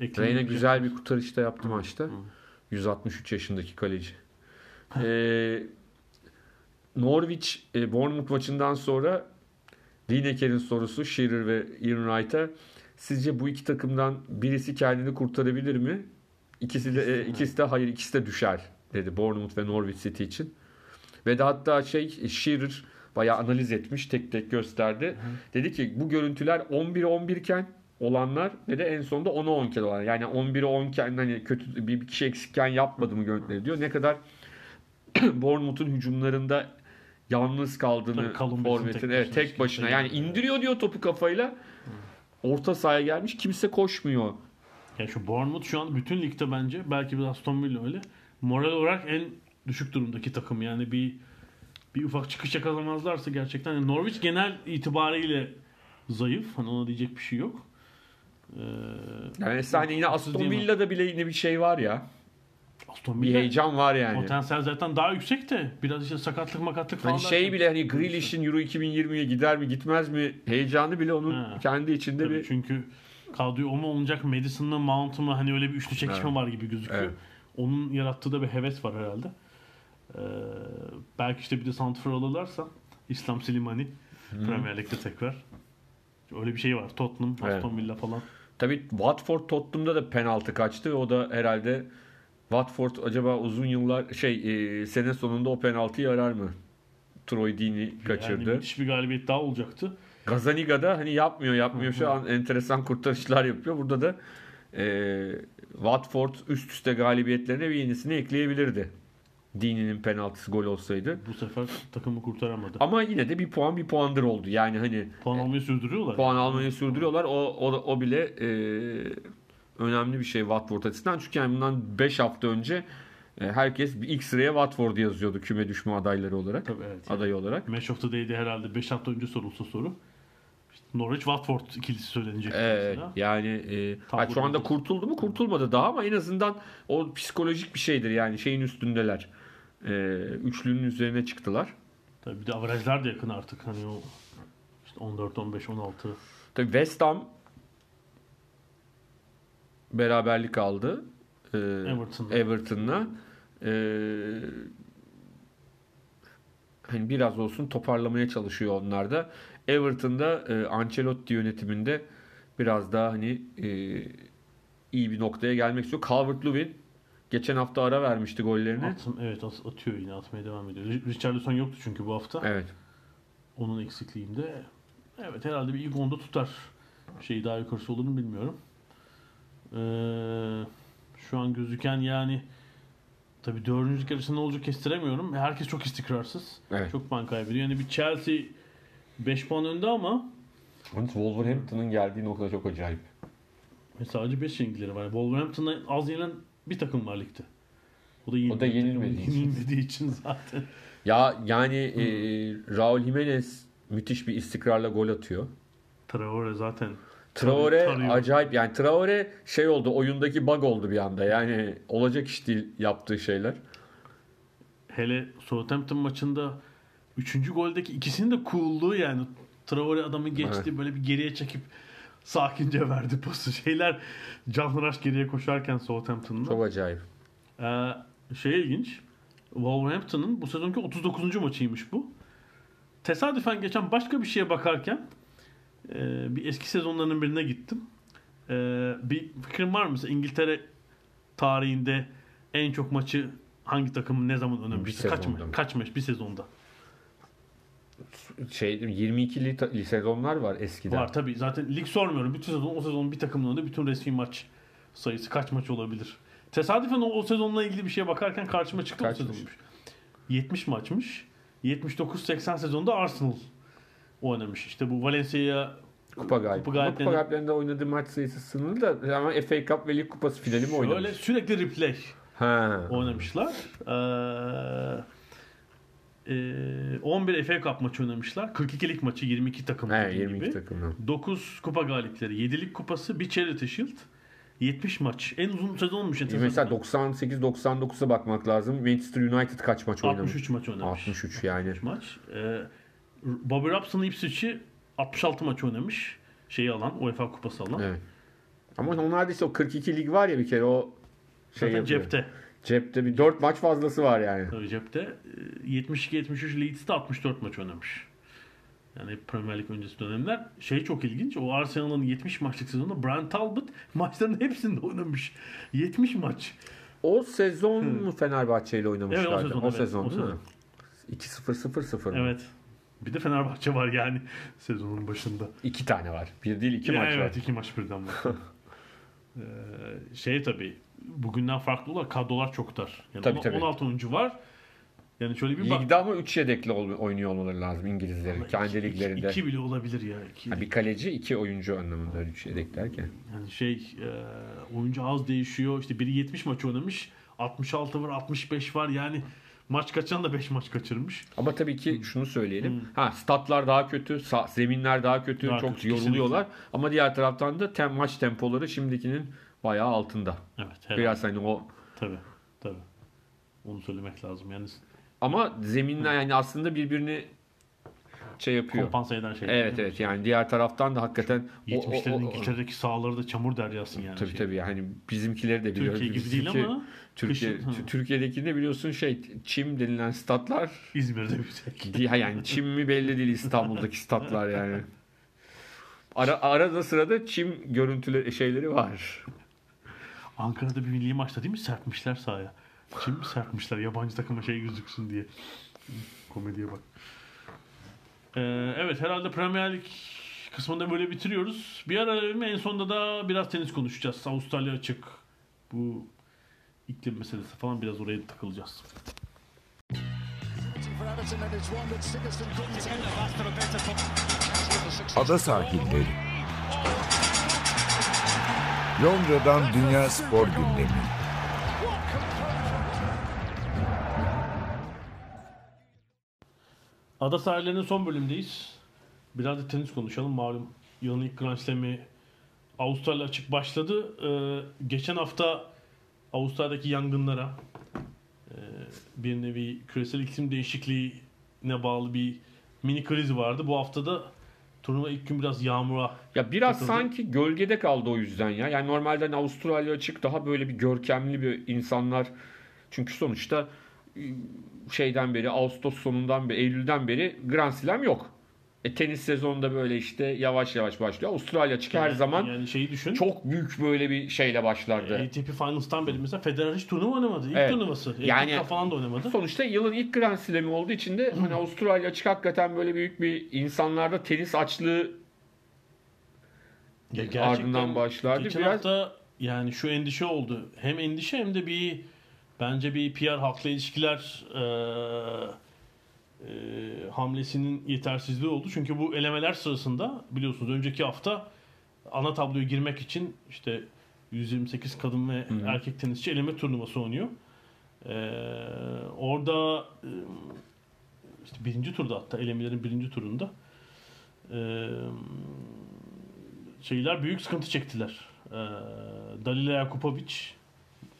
Speaker 2: Reyna güzel bir kurtarış da yaptı maçta. 163 yaşındaki kaleci. Ee, Norwich e, Bournemouth maçından sonra Lineker'in sorusu Shearer ve Ian Wright'a sizce bu iki takımdan birisi kendini kurtarabilir mi? İkisi de e, ikisi de hayır ikisi de düşer dedi Bournemouth ve Norwich City için. Ve de hatta şey Shearer bayağı analiz etmiş, tek tek gösterdi. Dedi ki bu görüntüler 11'e 11 iken olanlar ve de en sonunda 10'a 10 iken olan. Yani 11'e 10 iken hani kötü bir kişi eksikken yapmadı mı görüntüleri diyor. Ne kadar Bournemouth'un hücumlarında yalnız kaldığını forvetin evet tek başına yani indiriyor diyor topu kafayla. Orta sahaya gelmiş kimse koşmuyor.
Speaker 1: Yani şu Bournemouth şu an bütün ligde bence belki bir Aston Villa öyle. Moral olarak en düşük durumdaki takım. Yani bir bir ufak çıkış yakalamazlarsa gerçekten yani Norwich genel itibariyle zayıf. Hani ona diyecek bir şey yok. Ee,
Speaker 2: Yani efsane yine Aston. Villa'da bile yine bir şey var ya.
Speaker 1: Aston
Speaker 2: Bir
Speaker 1: Villa
Speaker 2: heyecan var yani.
Speaker 1: potansiyel zaten daha yüksek de biraz işte sakatlık makatlık falan.
Speaker 2: Hani şey bile hani Grealish'in Euro 2020'ye gider mi gitmez mi heyecanı bile onun
Speaker 1: Ha.
Speaker 2: kendi içinde
Speaker 1: Tabii
Speaker 2: bir
Speaker 1: Çünkü kadroyu o mu olacak Madison mı Mount mu hani öyle bir üçlü çekişme
Speaker 2: Evet.
Speaker 1: var gibi gözüküyor.
Speaker 2: Evet.
Speaker 1: Onun yarattığı da bir heves var herhalde. Ee, belki işte bir de Santifor alırlarsa İslam Silimani Premier Lig'de tekrar. Öyle bir şey var. Tottenham,
Speaker 2: Evet.
Speaker 1: Aston Villa falan.
Speaker 2: Tabii Watford Tottenham'da da penaltı kaçtı. O da herhalde Watford acaba uzun yıllar şey e, sene sonunda o penaltıyı arar mı? Troy Deeney
Speaker 1: Yani
Speaker 2: kaçırdı.
Speaker 1: müthiş bir galibiyet daha olacaktı.
Speaker 2: Gazaniga'da hani yapmıyor yapmıyor şu an enteresan kurtarışlar yapıyor. Burada da e, Watford üst üste galibiyetlerine bir yenisini ekleyebilirdi. Deeney'nin penaltısı gol olsaydı.
Speaker 1: Bu sefer takımı kurtaramadı.
Speaker 2: Ama yine de bir puan bir puandır oldu. Yani hani
Speaker 1: Puan almayı sürdürüyorlar.
Speaker 2: puan almayı sürdürüyorlar. O, o, o bile e, önemli bir şey Watford açısından. Çünkü yani bundan 5 hafta önce e, herkes bir ilk sıraya Watford yazıyordu küme düşme adayları olarak.
Speaker 1: Tabii evet.
Speaker 2: Adayı olarak.
Speaker 1: Match of the Day'de herhalde 5 hafta önce sorulsa soru. İşte Norwich Watford ikilisi söylenecek mesela.
Speaker 2: yani e, ha, şu anda kurtuldu mu kurtulmadı daha ama en azından o psikolojik bir şeydir yani şeyin üstündeler. E, üçlünün üzerine çıktılar.
Speaker 1: Tabii bir de averajlar da yakın artık. Hani o işte 14, 15, 16.
Speaker 2: Tabii West Ham beraberlik aldı. E,
Speaker 1: Everton'la.
Speaker 2: Everton'la. E, hani biraz olsun toparlamaya çalışıyor onlar da. Everton'da e, Ancelotti yönetiminde biraz daha hani e, iyi bir noktaya gelmek istiyor. Calvert-Lewin geçen hafta ara vermişti gollerini.
Speaker 1: Atım, evet at- atıyor yine atmaya devam ediyor. Ri- Richarlison yoktu çünkü bu hafta.
Speaker 2: Evet.
Speaker 1: Onun eksikliğinde. Evet herhalde bir ilk onda tutar. Şey daha yukarısı olur mu bilmiyorum. Ee, şu an gözüken yani tabii dördüncülük yarısı ne olacak kestiremiyorum. Herkes çok istikrarsız.
Speaker 2: Evet.
Speaker 1: Çok puan kaybediyor. Yani bir Chelsea 5 puan önde ama
Speaker 2: Wolverhampton'ın geldiği nokta çok acayip.
Speaker 1: ve sadece 5 yenilgileri var. Wolverhampton'da az yenilen bir takım var ligde. O da,
Speaker 2: O da yenilmediği için.
Speaker 1: yenilmediği için zaten.
Speaker 2: Ya yani e, Raul Jimenez müthiş bir istikrarla gol atıyor.
Speaker 1: Traore zaten
Speaker 2: Traore
Speaker 1: Tarıyor.
Speaker 2: acayip yani Traore şey oldu oyundaki bug oldu bir anda yani olacak iş değil yaptığı şeyler.
Speaker 1: hele Southampton maçında 3. goldeki ikisinin de coolluğu yani Traore adamı geçti böyle bir geriye çekip sakince verdi pası. Şeyler canlıraş geriye koşarken Southampton'da.
Speaker 2: Çok acayip.
Speaker 1: Ee, şey ilginç. Wolverhampton'ın bu sezonki 39. maçıymış bu. Tesadüfen geçen başka bir şeye bakarken e, bir eski sezonlarının birine gittim. E, bir fikrin var mı? Mesela İngiltere tarihinde en çok maçı hangi takımın ne zaman oynamıştı? Kaç,
Speaker 2: mı?
Speaker 1: kaç maç bir sezonda?
Speaker 2: Şey 22'li ta- sezonlar var eskiden.
Speaker 1: Var tabii. Zaten lig sormuyorum. Bütün sezon o sezon bir takımın önünde bütün resmi maç sayısı kaç maç olabilir? Tesadüfen o, o sezonla ilgili bir şeye bakarken karşıma çıktı
Speaker 2: Kaçmış?
Speaker 1: o sezonmuş. 70 maçmış. 79-80 sezonda Arsenal oynamış. İşte bu Valencia'ya
Speaker 2: Kupa galibi.
Speaker 1: Kupa galiplerinde-
Speaker 2: Kupa galiplerinde oynadığı maç sayısı sınırlı da ama FA Cup ve Lig Kupası finali mi
Speaker 1: şöyle
Speaker 2: oynamış?
Speaker 1: sürekli replay
Speaker 2: Ha.
Speaker 1: oynamışlar. Ee, e, 11 FA Cup maçı oynamışlar. 42 lig maçı 22 takım
Speaker 2: He,
Speaker 1: dediğim
Speaker 2: 22
Speaker 1: gibi.
Speaker 2: takımdan.
Speaker 1: 9 kupa galipleri, 7 lig kupası, bir Charity Shield, 70 maç. En uzun sezonmuş. enteresan.
Speaker 2: Mesela 98-99'a bakmak lazım. Manchester United kaç maç oynamış?
Speaker 1: 63 maç oynamış.
Speaker 2: 63 yani.
Speaker 1: maç. Ee, Bobby Robson Ipswich'i 66 maç oynamış. Şeyi alan, UEFA kupası alan.
Speaker 2: Evet. Ama onlarda işte o 42 lig var ya bir kere o şey
Speaker 1: Zaten
Speaker 2: yapıyor.
Speaker 1: cepte.
Speaker 2: Cepte bir 4 maç fazlası var yani.
Speaker 1: Tabii cepte. Ee, 72-73 Leeds'te 64 maç oynamış. Yani Premier Lig öncesi dönemler. Şey çok ilginç. O Arsenal'ın 70 maçlık sezonunda Brian Talbot maçların hepsinde oynamış. 70 maç.
Speaker 2: O sezon mu Fenerbahçe ile oynamışlardı?
Speaker 1: Evet, o sezon,
Speaker 2: o
Speaker 1: evet,
Speaker 2: sezon
Speaker 1: o sezon.
Speaker 2: 2-0-0-0 mı?
Speaker 1: Evet. Bir de Fenerbahçe var yani sezonun başında.
Speaker 2: İki tane var. Bir değil iki
Speaker 1: Ya
Speaker 2: maç
Speaker 1: evet,
Speaker 2: var.
Speaker 1: iki maç birden var. ee, şey tabii bugünden farklı olarak kadrolar çok dar. Yani
Speaker 2: Tabii, tabii.
Speaker 1: 16 oyuncu var. Yani şöyle bir bak.
Speaker 2: Ligde ama 3 yedekli oynuyor olmaları lazım İngilizlerin. Kendi
Speaker 1: İki-
Speaker 2: liglerinde.
Speaker 1: iki bile olabilir ya. İki,
Speaker 2: Ha, bir kaleci iki oyuncu anlamında 3 yedek derken.
Speaker 1: Yani şey e, oyuncu az değişiyor. İşte biri 70 maç oynamış. 66 var 65 var yani Maç kaçan da 5 maç kaçırmış.
Speaker 2: Ama tabii ki şunu söyleyelim. Ha statlar daha kötü, zeminler daha kötü,
Speaker 1: Daha
Speaker 2: çok
Speaker 1: kötü,
Speaker 2: yoruluyorlar. Ama diğer taraftan da tem maç tempoları şimdikinin bayağı altında.
Speaker 1: Evet. Helal.
Speaker 2: Biraz hani o
Speaker 1: Tabii. Tabii. Onu söylemek lazım. Yani
Speaker 2: ama zeminler yani aslında birbirini şey yapıyor.
Speaker 1: kompanse eden şey.
Speaker 2: Evet evet yani diğer taraftan da hakikaten o- o-
Speaker 1: 70'lerin
Speaker 2: o-
Speaker 1: İngiltere'deki sahaları da çamur deryası yani.
Speaker 2: Tabii
Speaker 1: şey.
Speaker 2: tabii yani bizimkileri de biliyoruz.
Speaker 1: Türkiye gibi değil ama
Speaker 2: Türkiye,
Speaker 1: kışın,
Speaker 2: Türkiye'deki de biliyorsun şey çim denilen statlar
Speaker 1: İzmir'de bir tek.
Speaker 2: Di- ha yani çim mi belli değil İstanbul'daki statlar yani. Ara, arada sırada çim görüntüleri şeyleri var.
Speaker 1: Ankara'da bir milli maçta değil mi serpmişler sahaya. Şimdi serpmişler yabancı takıma şey gözüksün diye. Komediye bak. Ee, evet herhalde Premier Lig kısmında böyle bitiriyoruz. Bir ara en sonunda da biraz tenis konuşacağız. Avustralya açık. Bu iklim meselesi falan biraz oraya takılacağız.
Speaker 4: Ada sahilleri. Londra'dan Dünya Spor Gündemi.
Speaker 1: Ada sahillerinin son bölümdeyiz. Biraz da tenis konuşalım. Malum yılın ilk Grand Slam'i Avustralya açık başladı. Ee, geçen hafta Avustralya'daki yangınlara e, bir nevi küresel iklim değişikliğine bağlı bir mini kriz vardı. Bu hafta da turnuva ilk gün biraz yağmura
Speaker 2: Ya biraz
Speaker 1: Takıldı.
Speaker 2: sanki gölgede kaldı o yüzden ya. Yani normalde hani Avustralya açık daha böyle bir görkemli bir insanlar. Çünkü sonuçta ıı, şeyden beri Ağustos sonundan beri Eylül'den beri Grand Slam yok. E, tenis sezonunda böyle işte yavaş yavaş başlıyor. Avustralya açık her zaman
Speaker 1: yani şeyi düşün.
Speaker 2: çok büyük böyle bir şeyle başlardı.
Speaker 1: ATP Finals'tan beri mesela Federer hiç turnuva oynamadı. İlk
Speaker 2: Evet.
Speaker 1: turnuvası.
Speaker 2: Yani-
Speaker 1: Yani falan da oynamadı.
Speaker 2: Sonuçta yılın ilk Grand Slam'i olduğu için de hani Avustralya açık hakikaten böyle büyük bir insanlarda tenis açlığı
Speaker 1: Ya
Speaker 2: ardından başlardı.
Speaker 1: Geçen
Speaker 2: Biraz
Speaker 1: hafta yani şu endişe oldu. Hem endişe hem de bir bence bir PR halkla ilişkiler eee, eee, hamlesinin yetersizliği oldu. Çünkü bu elemeler sırasında biliyorsunuz önceki hafta ana tabloya girmek için işte 128 kadın ve erkek tenisçi eleme turnuvası oynuyor. Eee, orada eee, işte birinci turda hatta elemelerin birinci turunda eee şeyler büyük sıkıntı çektiler. Ee, Dalila Jakupovic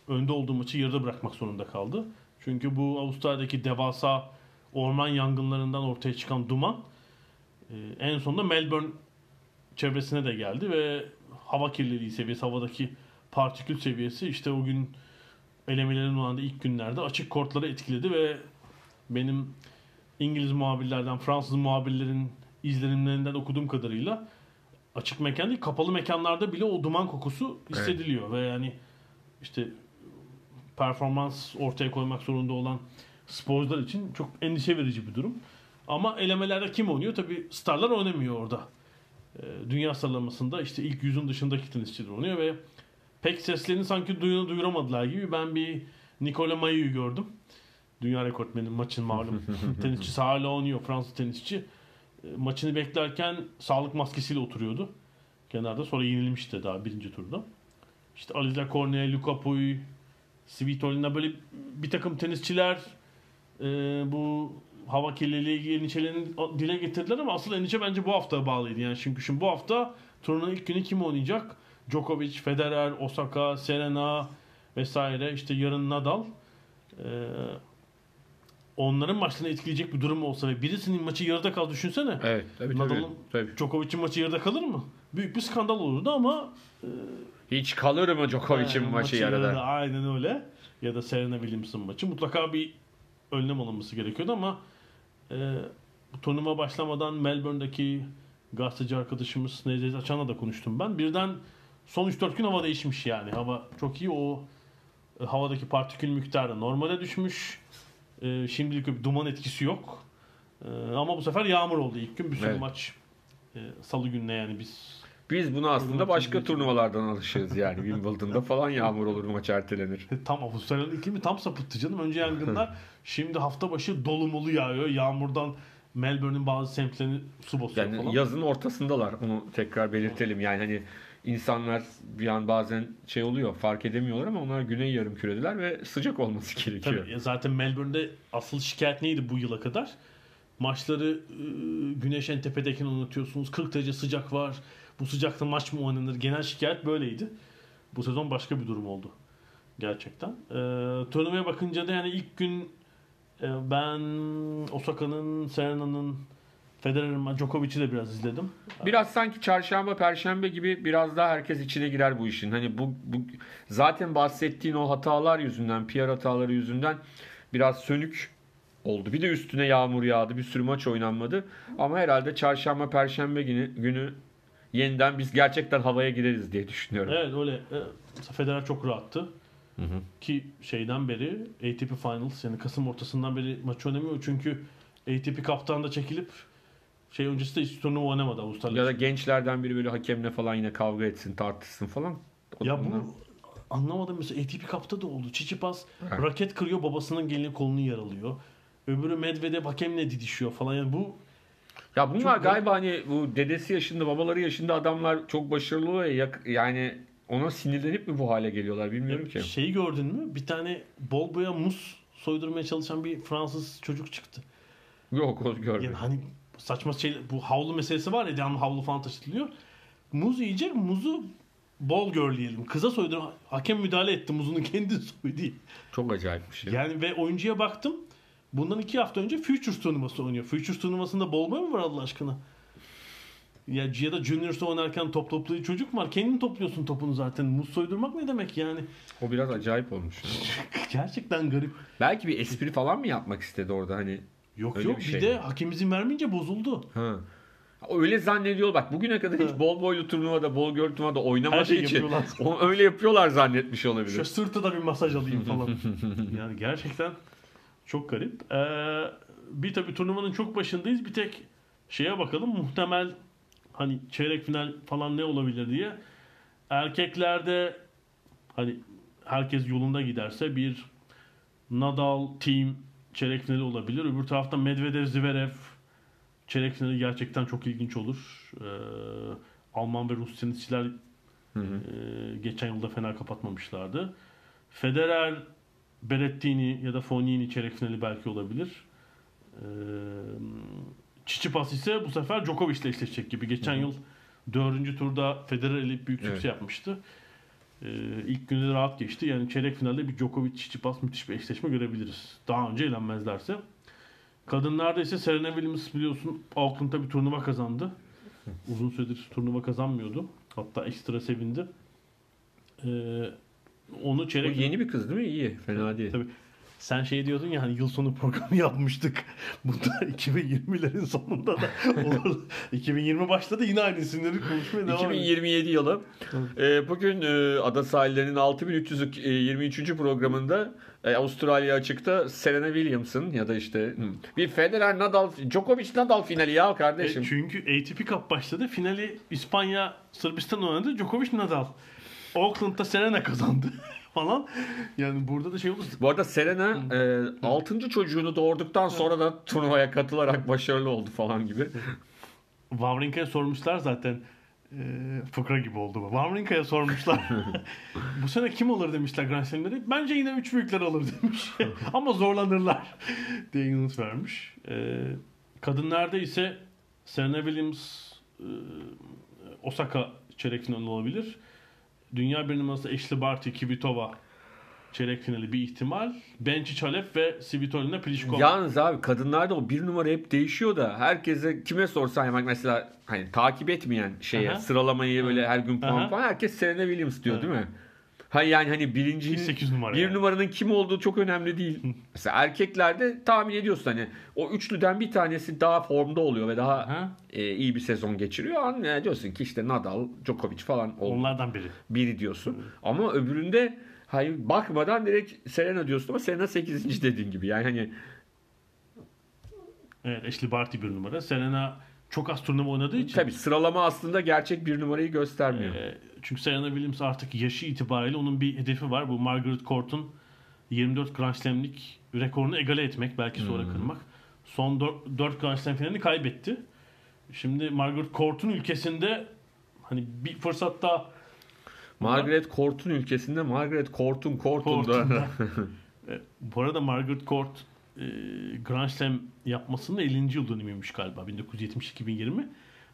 Speaker 1: önde olduğu maçı yarıda bırakmak zorunda kaldı. Çünkü bu Avustralya'daki devasa orman yangınlarından ortaya çıkan duman e, en sonunda Melbourne çevresine de geldi ve hava kirliliği seviyesi, havadaki partikül seviyesi işte o gün elemelerin olan ilk günlerde açık kortları etkiledi ve benim İngiliz muhabirlerden, Fransız muhabirlerin izlenimlerinden okuduğum kadarıyla açık mekan değil kapalı mekanlarda bile o duman kokusu hissediliyor. Ve yani işte performans ortaya koymak zorunda olan sporcular için çok endişe verici bir durum. Ama elemelerde kim oynuyor? Tabi starlar oynamıyor orada. Ee, Dünya sıralamasında işte ilk yüzün dışındaki tenisçiler oynuyor ve pek seslerini sanki duyunu duyuramadılar gibi ben bir Nikola Mayu'yu gördüm. Dünya rekortmeni maçın malum tenisçisi hala oynuyor Fransız tenisçi. E, Maçını beklerken sağlık maskesiyle oturuyordu. Kenarda sonra yenilmişti daha birinci turda. İşte Aliza Cornet, Luca Pouille, Svitolina böyle bir takım tenisçiler e, bu hava kirliliği endişelerini dile getirdiler ama asıl endişe bence bu haftaya bağlıydı. Yani çünkü şimdi bu hafta turnuvanın ilk günü kim oynayacak? Djokovic, Federer, Osaka, Serena vesaire işte yarın Nadal. E, onların maçlarını etkileyecek bir durum olsa ve birisinin maçı yarıda kal düşünsene.
Speaker 2: evet tabii tabii.
Speaker 1: Nadal'ın
Speaker 2: tabii.
Speaker 1: Djokovic'in maçı yarıda kalır mı? Büyük bir skandal olurdu ama
Speaker 2: Hiç kalır mı Djokovic'in
Speaker 1: yani
Speaker 2: maçı yarıda?
Speaker 1: Aynen öyle. Ya da Serena Williams'ın maçı. Mutlaka bir önlem alınması gerekiyordu ama e, turnuva başlamadan Melbourne'deki gazeteci arkadaşımız Necdet Açan'la da konuştum ben. Birden son 3-4 gün hava değişmiş yani. Hava çok iyi. O e, havadaki partikül miktarı normale düşmüş. E, şimdilik bir duman etkisi yok. E, ama bu sefer yağmur oldu ilk gün. Bir sürü
Speaker 2: Evet.
Speaker 1: maç e, salı gününe yani biz
Speaker 2: Biz buna aslında başka turnuvalardan alışığız yani. Wimbledon'da falan yağmur olur maç ertelenir.
Speaker 1: Tam Avustralya'nın iklimi tam sapıttı canım. Önce yangınlar, şimdi hafta başı dolumulu yağıyor. Yağmurdan Melbourne'in bazı semtlerini su basıyor
Speaker 2: Yani
Speaker 1: falan.
Speaker 2: yazın ortasındalar onu tekrar belirtelim. Yani hani insanlar bir an bazen şey oluyor fark edemiyorlar ama onlar güney yarım küredeler ve sıcak olması gerekiyor.
Speaker 1: Tabii ya zaten Melbourne'de asıl şikayet neydi bu yıla kadar? Maçları e, güneş en tepedeyken oynatıyorsunuz. 40 derece sıcak var. Bu sıcakta maç mı oynanır? Genel şikayet böyleydi. Bu sezon başka bir durum oldu. Gerçekten. E, turnuvaya bakınca da yani ilk gün e, ben Osaka'nın, Serena'nın, Federer'in, Djokovic'i de biraz izledim.
Speaker 2: Biraz sanki çarşamba, perşembe gibi biraz daha herkes içine girer bu işin. Hani bu, bu zaten bahsettiğin o hatalar yüzünden, PR hataları yüzünden biraz sönük oldu. Bir de üstüne yağmur yağdı. Bir sürü maç oynanmadı. Ama herhalde çarşamba, perşembe günü, günü yeniden biz gerçekten havaya gireriz diye düşünüyorum.
Speaker 1: Evet öyle. E, Federer çok rahattı. Ki şeyden beri ATP Finals yani Kasım ortasından beri maç oynamıyor. Çünkü ATP kaptan da çekilip şey öncesi de hiç turnuva oynamadı Avustralya.
Speaker 2: Ya da gençlerden biri böyle hakemle falan yine kavga etsin, tartışsın falan.
Speaker 1: Ya
Speaker 2: Ondan-
Speaker 1: bu anlamadım mesela ATP Cup'ta da oldu. Çiçipas
Speaker 2: Evet.
Speaker 1: raket kırıyor babasının gelini kolunu yaralıyor. Öbürü Medvedev hakemle didişiyor falan. Yani bu
Speaker 2: Ya bunlar
Speaker 1: Çok
Speaker 2: galiba hani bu dedesi yaşında, babaları yaşında adamlar çok başarılı ya. Yani ona sinirlenip mi bu hale geliyorlar bilmiyorum ki.
Speaker 1: şeyi gördün mü? Bir tane bol boya muz soydurmaya çalışan bir Fransız çocuk çıktı.
Speaker 2: Yok o görmedim.
Speaker 1: Yani hani saçma şey bu havlu meselesi var ya devamlı havlu falan taşıtılıyor. Muz yiyecek muzu bol görleyelim. Kıza soydu. Hakem müdahale etti muzunu kendi soydu.
Speaker 2: Çok acayip bir şey.
Speaker 1: Yani ve oyuncuya baktım. Bundan iki hafta önce Futures turnuvası oynuyor. Futures turnuvasında bol boy mu var Allah aşkına? Ya ya da Juniors oynarken top toplayan çocuk mu var? Kendin topluyorsun topunu zaten. Muz soydurmak ne demek yani?
Speaker 2: O biraz acayip olmuş.
Speaker 1: Gerçekten garip.
Speaker 2: Belki bir espri falan mı yapmak istedi orada hani?
Speaker 1: Yok
Speaker 2: Öyle
Speaker 1: yok
Speaker 2: bir
Speaker 1: bir,
Speaker 2: şey
Speaker 1: de
Speaker 2: mi?
Speaker 1: hakem izin vermeyince bozuldu.
Speaker 2: Ha. Öyle zannediyor bak bugüne kadar hiç bol boylu turnuvada, bol göl turnuvada oynamadığı
Speaker 1: şeyi
Speaker 2: için
Speaker 1: yapıyorlar.
Speaker 2: onu öyle yapıyorlar zannetmiş olabilir.
Speaker 1: Şu sırtı da bir masaj alayım falan. yani gerçekten çok garip. Ee, bir tabii turnuvanın çok başındayız. Bir tek şeye bakalım. Muhtemel hani çeyrek final falan ne olabilir diye. Erkeklerde hani herkes yolunda giderse bir Nadal team çeyrek finali olabilir. Öbür tarafta Medvedev Zverev çeyrek finali gerçekten çok ilginç olur. Ee, Alman ve Rus tenisçiler
Speaker 2: Hı hı.
Speaker 1: ee, geçen yılda fena kapatmamışlardı. Federer, Berrettini ya da Fognini çeyrek finali belki olabilir. Ee, Tsitsipas ise bu sefer Djokovic ile eşleşecek gibi. Geçen yıl dördüncü turda Federer eleyip büyük sükse
Speaker 2: Evet.
Speaker 1: yapmıştı. Ee, ilk günü de rahat geçti. Yani çeyrek finalde bir Djokovic Tsitsipas müthiş bir eşleşme görebiliriz. Daha önce eğlenmezlerse. Kadınlarda ise Serena Williams biliyorsun Auckland'da bir turnuva kazandı. Uzun süredir turnuva kazanmıyordu. Hatta ekstra sevindi. Ee, onu çeyrek
Speaker 2: yeni bir kız değil mi? İyi. Fena değil.
Speaker 1: Tabii. Sen şey diyordun ya hani yıl sonu programı yapmıştık. Bu da 2020'lerin sonunda da olur. 2020 başladı yine aynı isimleri konuşmaya devam ediyoruz.
Speaker 2: 2027 yılı. Ee, bugün e, Ada Sahilleri'nin 6323. programında e, Avustralya açıkta Serena Williams'ın ya da işte bir Federer Nadal Djokovic Nadal finali ya
Speaker 1: E,
Speaker 2: kardeşim.
Speaker 1: çünkü ATP Cup başladı. Finali İspanya Sırbistan oynadı. Djokovic Nadal. Auckland'da Serena kazandı falan. Yani burada da şey olur.
Speaker 2: Bu arada Serena 6. çocuğunu doğurduktan sonra da turnuvaya katılarak başarılı oldu falan gibi.
Speaker 1: Wawrinka'ya sormuşlar zaten. E, fıkra gibi oldu bu. Wawrinka'ya sormuşlar. bu sene kim alır demişler Grand Slam'leri. Bence yine üç büyükler alır demiş. Ama zorlanırlar diye yanıt vermiş. E, kadınlarda ise Serena Williams e, Osaka çeyrek finali olabilir. Dünya bir numarası Ashley Barty, Kvitova çeyrek finali bir ihtimal. Benčić Halep ve Svitolina Pliskova.
Speaker 2: Yalnız abi kadınlarda o bir numara hep değişiyor da herkese kime sorsan yani mesela hani takip etmeyen şeye
Speaker 1: Aha.
Speaker 2: sıralamayı böyle her gün puan
Speaker 1: Aha.
Speaker 2: falan herkes Serena Williams diyor değil mi? Ha yani hani birincinin
Speaker 1: 8 numara
Speaker 2: bir
Speaker 1: yani.
Speaker 2: numaranın kim olduğu çok önemli değil. Mesela erkeklerde tahmin ediyorsun hani o üçlüden bir tanesi daha formda oluyor ve daha
Speaker 1: Aha.
Speaker 2: e, iyi bir sezon geçiriyor. An yani diyorsun ki işte Nadal, Djokovic falan oldu.
Speaker 1: Onlardan biri.
Speaker 2: biri diyorsun. Ama öbüründe hayır bakmadan direkt Serena diyorsun ama Serena 8. dediğin gibi. Yani hani
Speaker 1: Evet Ashley Barty bir numara. Serena çok az turnuva oynadığı için.
Speaker 2: Tabii sıralama aslında gerçek bir numarayı göstermiyor.
Speaker 1: Ee, çünkü Serena Williams artık yaşı itibariyle onun bir hedefi var. Bu Margaret Court'un 24 Grand Slam'lik rekorunu egale etmek. Belki sonra kırmak. Son 4, 4 Grand Slam finalini kaybetti. Şimdi Margaret Court'un ülkesinde hani bir fırsatta
Speaker 2: Margaret Court'un ülkesinde Margaret Court'un Court'unda.
Speaker 1: Court'unda. E, bu arada Margaret Court e, Grand Slam yapmasının 50. yıl dönümüymüş galiba 1970-2020.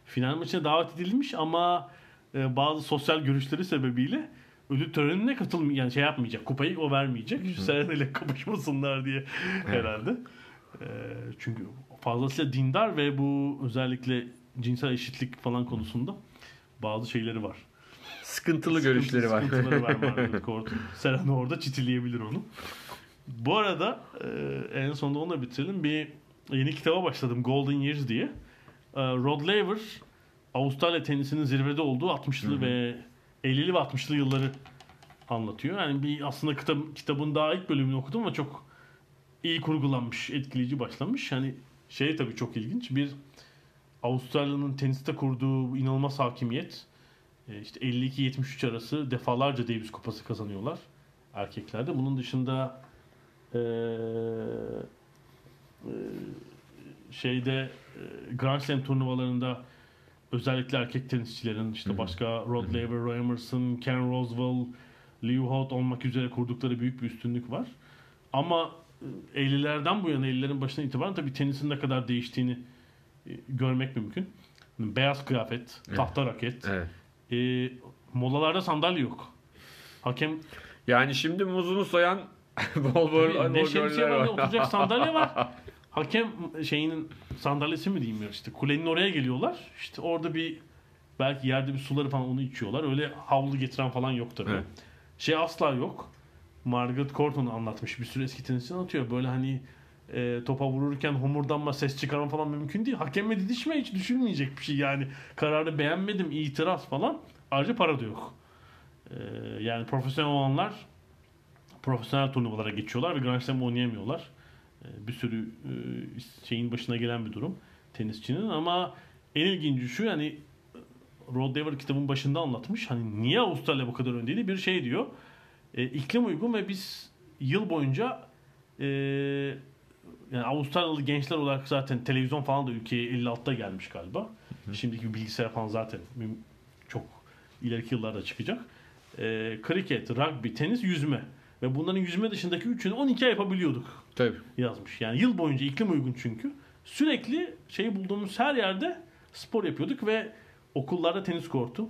Speaker 1: Final maçına davet edilmiş ama e, bazı sosyal görüşleri sebebiyle ödül törenine katılmıyor. Yani şey yapmayacak. Kupayı o vermeyecek. Serena ile kapışmasınlar diye herhalde. E, çünkü fazlasıyla dindar ve bu özellikle cinsel eşitlik falan konusunda bazı şeyleri var.
Speaker 2: Sıkıntılı görüşleri var.
Speaker 1: Sıkıntıları var Margaret Court'un. Serena orada çitileyebilir onu. Bu arada e, en sonunda onu da bitirelim. Bir yeni kitaba başladım Golden Years diye. E, Rod Laver Avustralya tenisinin zirvede olduğu 60'lı ve 50'li ve 60'lı yılları anlatıyor. Yani bir aslında kitap, kitabın daha ilk bölümünü okudum ama çok iyi kurgulanmış, etkileyici başlamış. Yani şey tabii çok ilginç. Bir Avustralya'nın teniste kurduğu inanılmaz hakimiyet. E, işte 52-73 arası defalarca Davis Kupası kazanıyorlar erkeklerde. Bunun dışında e, e, şeyde e, Grand Slam turnuvalarında özellikle erkek tenisçilerin işte başka Rod Laver, Roy Emerson, Ken Roswell, Liu Holt olmak üzere kurdukları büyük bir üstünlük var. Ama e, 50'lerden bu yana 50'lerin başına itibaren tabii tenisin ne kadar değiştiğini e, görmek mümkün. Beyaz kıyafet, tahta raket,
Speaker 2: Evet.
Speaker 1: e, molalarda sandalye yok. Hakem
Speaker 2: Yani şimdi muzunu soyan bol bol
Speaker 1: Tabii, ne
Speaker 2: bol
Speaker 1: şemsiye
Speaker 2: goller
Speaker 1: var
Speaker 2: var.
Speaker 1: oturacak sandalye var. Hakem şeyinin sandalyesi mi diyeyim ya işte kulenin oraya geliyorlar. İşte orada bir belki yerde bir suları falan onu içiyorlar. Öyle havlu getiren falan yok tabii.
Speaker 2: Evet.
Speaker 1: Şey asla yok. Margaret Court onu anlatmış. Bir sürü eski tenisçi anlatıyor. Böyle hani e, topa vururken homurdanma, ses çıkarma falan mümkün değil. Hakemle didişme hiç düşünmeyecek bir şey yani. Kararı beğenmedim, itiraz falan. Ayrıca para da yok. E, yani profesyonel olanlar profesyonel turnuvalara geçiyorlar ve Grand Slam oynayamıyorlar. E, Bir sürü e, şeyin başına gelen bir durum tenisçinin ama en ilginci şu yani Rod Laver kitabın başında anlatmış. Hani niye Avustralya bu kadar öndeydi? Bir şey diyor. E, iklim uygun ve biz yıl boyunca e, yani Avustralyalı gençler olarak zaten televizyon falan da ülkeye 56'da gelmiş galiba. Şimdiki bilgisayar falan zaten çok ileriki yıllarda çıkacak. E, kriket, rugby, tenis, yüzme. Ve bunların yüzme dışındaki üçünü 12 ay yapabiliyorduk
Speaker 2: Tabii.
Speaker 1: yazmış. Yani yıl boyunca iklim uygun çünkü. Sürekli şey bulduğumuz her yerde spor yapıyorduk ve okullarda tenis kortu,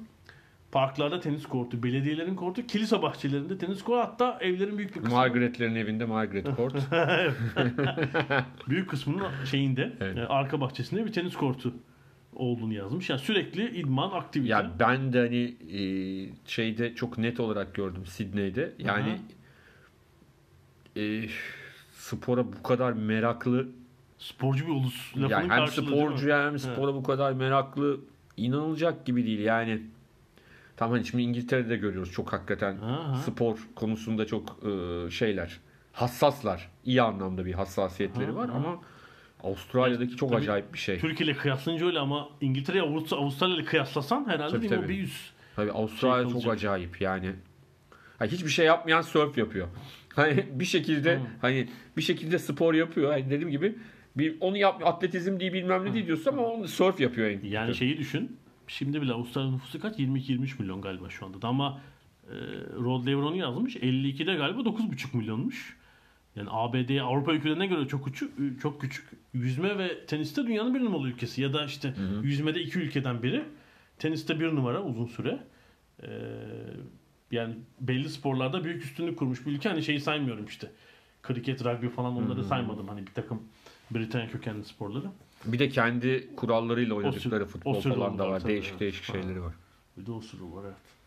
Speaker 1: parklarda tenis kortu, belediyelerin kortu, kilise bahçelerinde tenis kortu hatta evlerin büyük bir kısmı
Speaker 2: Margaret'lerin evinde Margaret Court.
Speaker 1: büyük kısmının şeyinde
Speaker 2: Evet.
Speaker 1: e, arka bahçesinde bir tenis kortu olduğunu yazmış. Yani sürekli idman, aktivite.
Speaker 2: ya ben de hani e, şeyde çok net olarak gördüm Sydney'de. Yani e, spora bu kadar meraklı
Speaker 1: sporcu bir ulus lafının
Speaker 2: yani hem sporcu hem spora bu kadar meraklı inanılacak gibi değil yani. Tam hani şimdi İngiltere'de görüyoruz çok hakikaten
Speaker 1: Aha.
Speaker 2: spor konusunda çok e, şeyler hassaslar. iyi anlamda bir hassasiyetleri
Speaker 1: Aha,
Speaker 2: var ama Avustralya'daki çok
Speaker 1: Tabii
Speaker 2: acayip bir şey.
Speaker 1: Türkiye ile kıyaslayınca öyle ama İngiltere'ye Avust- Avustralya ile kıyaslasan herhalde
Speaker 2: Tabii, tabii.
Speaker 1: bir yüz.
Speaker 2: Tabii Avustralya
Speaker 1: Şey
Speaker 2: çok acayip yani. Ha, hiçbir şey yapmayan surf yapıyor. Hani bir şekilde
Speaker 1: Hı.
Speaker 2: hani bir şekilde spor yapıyor. Hani dediğim gibi bir onu yap atletizm diye bilmem ne değil diyorsun ama onu surf yapıyor
Speaker 1: Yani
Speaker 2: kötü.
Speaker 1: şeyi düşün. Şimdi bile Avustralya nüfusu kaç? 22-23 milyon galiba şu anda. da. Ama e, Rod Laver onu yazmış. 52'de galiba 9,5 milyonmuş. Yani ABD, Avrupa ülkelerine göre çok küçük, çok küçük. Yüzme ve teniste dünyanın bir numaralı ülkesi. Ya da işte yüzmede iki ülkeden biri. Teniste bir numara uzun süre. E, yani belli sporlarda büyük üstünlük kurmuş bir ülke. Hani şeyi saymıyorum işte. Kriket, rugby falan onları saymadım. Hani bir takım Britanya kökenli sporları.
Speaker 2: Bir de kendi kurallarıyla oynadıkları
Speaker 1: O
Speaker 2: futbol
Speaker 1: o
Speaker 2: falan da
Speaker 1: var
Speaker 2: var. Değişik
Speaker 1: evet.
Speaker 2: değişik şeyleri var.
Speaker 1: Bir de o sürü var evet.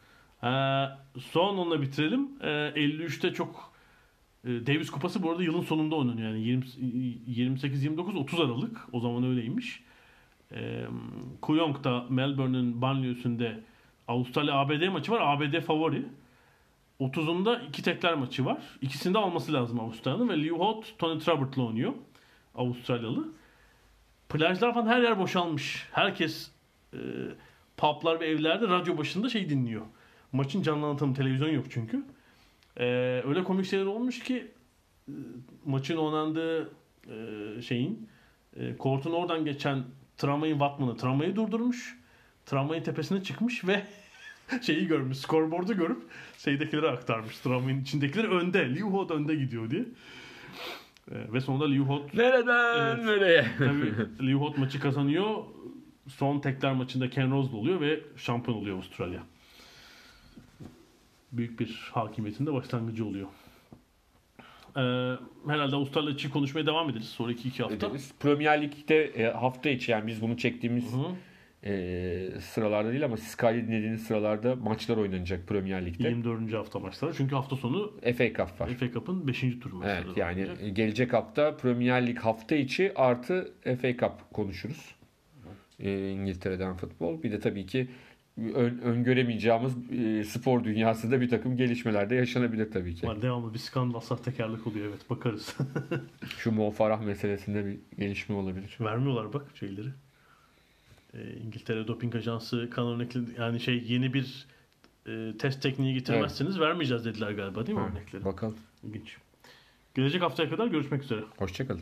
Speaker 1: Ee, son onunla bitirelim. Ee, 53'te çok e, Davis Kupası bu arada yılın sonunda oynanıyor. Yani 20, 28-29-30 Aralık. O zaman öyleymiş. Ee, Kooyong'da Melbourne'ün banliyösünde Avustralya ABD maçı var. ABD favori. 30'unda iki tekler maçı var. İkisini de alması lazım Avustralya'nın ve Liu Holt Tony Trobert'la oynuyor. Avustralyalı. Plajlar falan her yer boşalmış. Herkes e, publar ve evlerde radyo başında şey dinliyor. Maçın canlı anlatımı televizyon yok çünkü. E, öyle komik şeyler olmuş ki e, maçın oynandığı e, şeyin e, kortun oradan geçen tramvayın vatmanı tramvayı durdurmuş. tramvayın tepesine çıkmış ve şeyi görmüş. Skorboardu görüp şeydekilere aktarmış. Tramvayın içindekiler önde. Liu Hot önde gidiyor diye. Ee, ve sonunda Liu Hot
Speaker 2: Nereden
Speaker 1: Evet.
Speaker 2: nereye?
Speaker 1: tabii Liu Hot maçı kazanıyor. Son tekler maçında Ken Rose oluyor ve şampiyon oluyor Avustralya. Büyük bir hakimiyetin de başlangıcı oluyor. Ee, herhalde Avustralya için konuşmaya devam ederiz sonraki iki hafta.
Speaker 2: Ederiz. Premier Lig'de e, hafta içi yani biz bunu çektiğimiz
Speaker 1: Hı.
Speaker 2: E, sıralarda değil ama siz kaydı dinlediğiniz sıralarda maçlar oynanacak Premier Lig'de.
Speaker 1: 24. hafta maçları. Çünkü hafta sonu
Speaker 2: FA Cup var.
Speaker 1: FA Cup'ın 5. turu maçları.
Speaker 2: Evet yani
Speaker 1: oynanacak.
Speaker 2: gelecek hafta Premier Lig hafta içi artı FA Cup konuşuruz. Ee, İngiltere'den futbol. Bir de tabii ki ön, öngöremeyeceğimiz e, spor dünyasında bir takım gelişmeler de yaşanabilir tabii ki.
Speaker 1: Var, devamlı bir skandal sahtekarlık oluyor evet bakarız.
Speaker 2: Şu Mo Farah meselesinde bir gelişme olabilir.
Speaker 1: Vermiyorlar bak şeyleri. Ee, İngiltere Doping Ajansı kan örnekleri yani şey yeni bir e, test tekniği getirmezseniz vermeyeceğiz dediler galiba değil mi örnekleri?
Speaker 2: Bakalım.
Speaker 1: İlginç. Gelecek haftaya kadar görüşmek üzere.
Speaker 2: Hoşçakalın.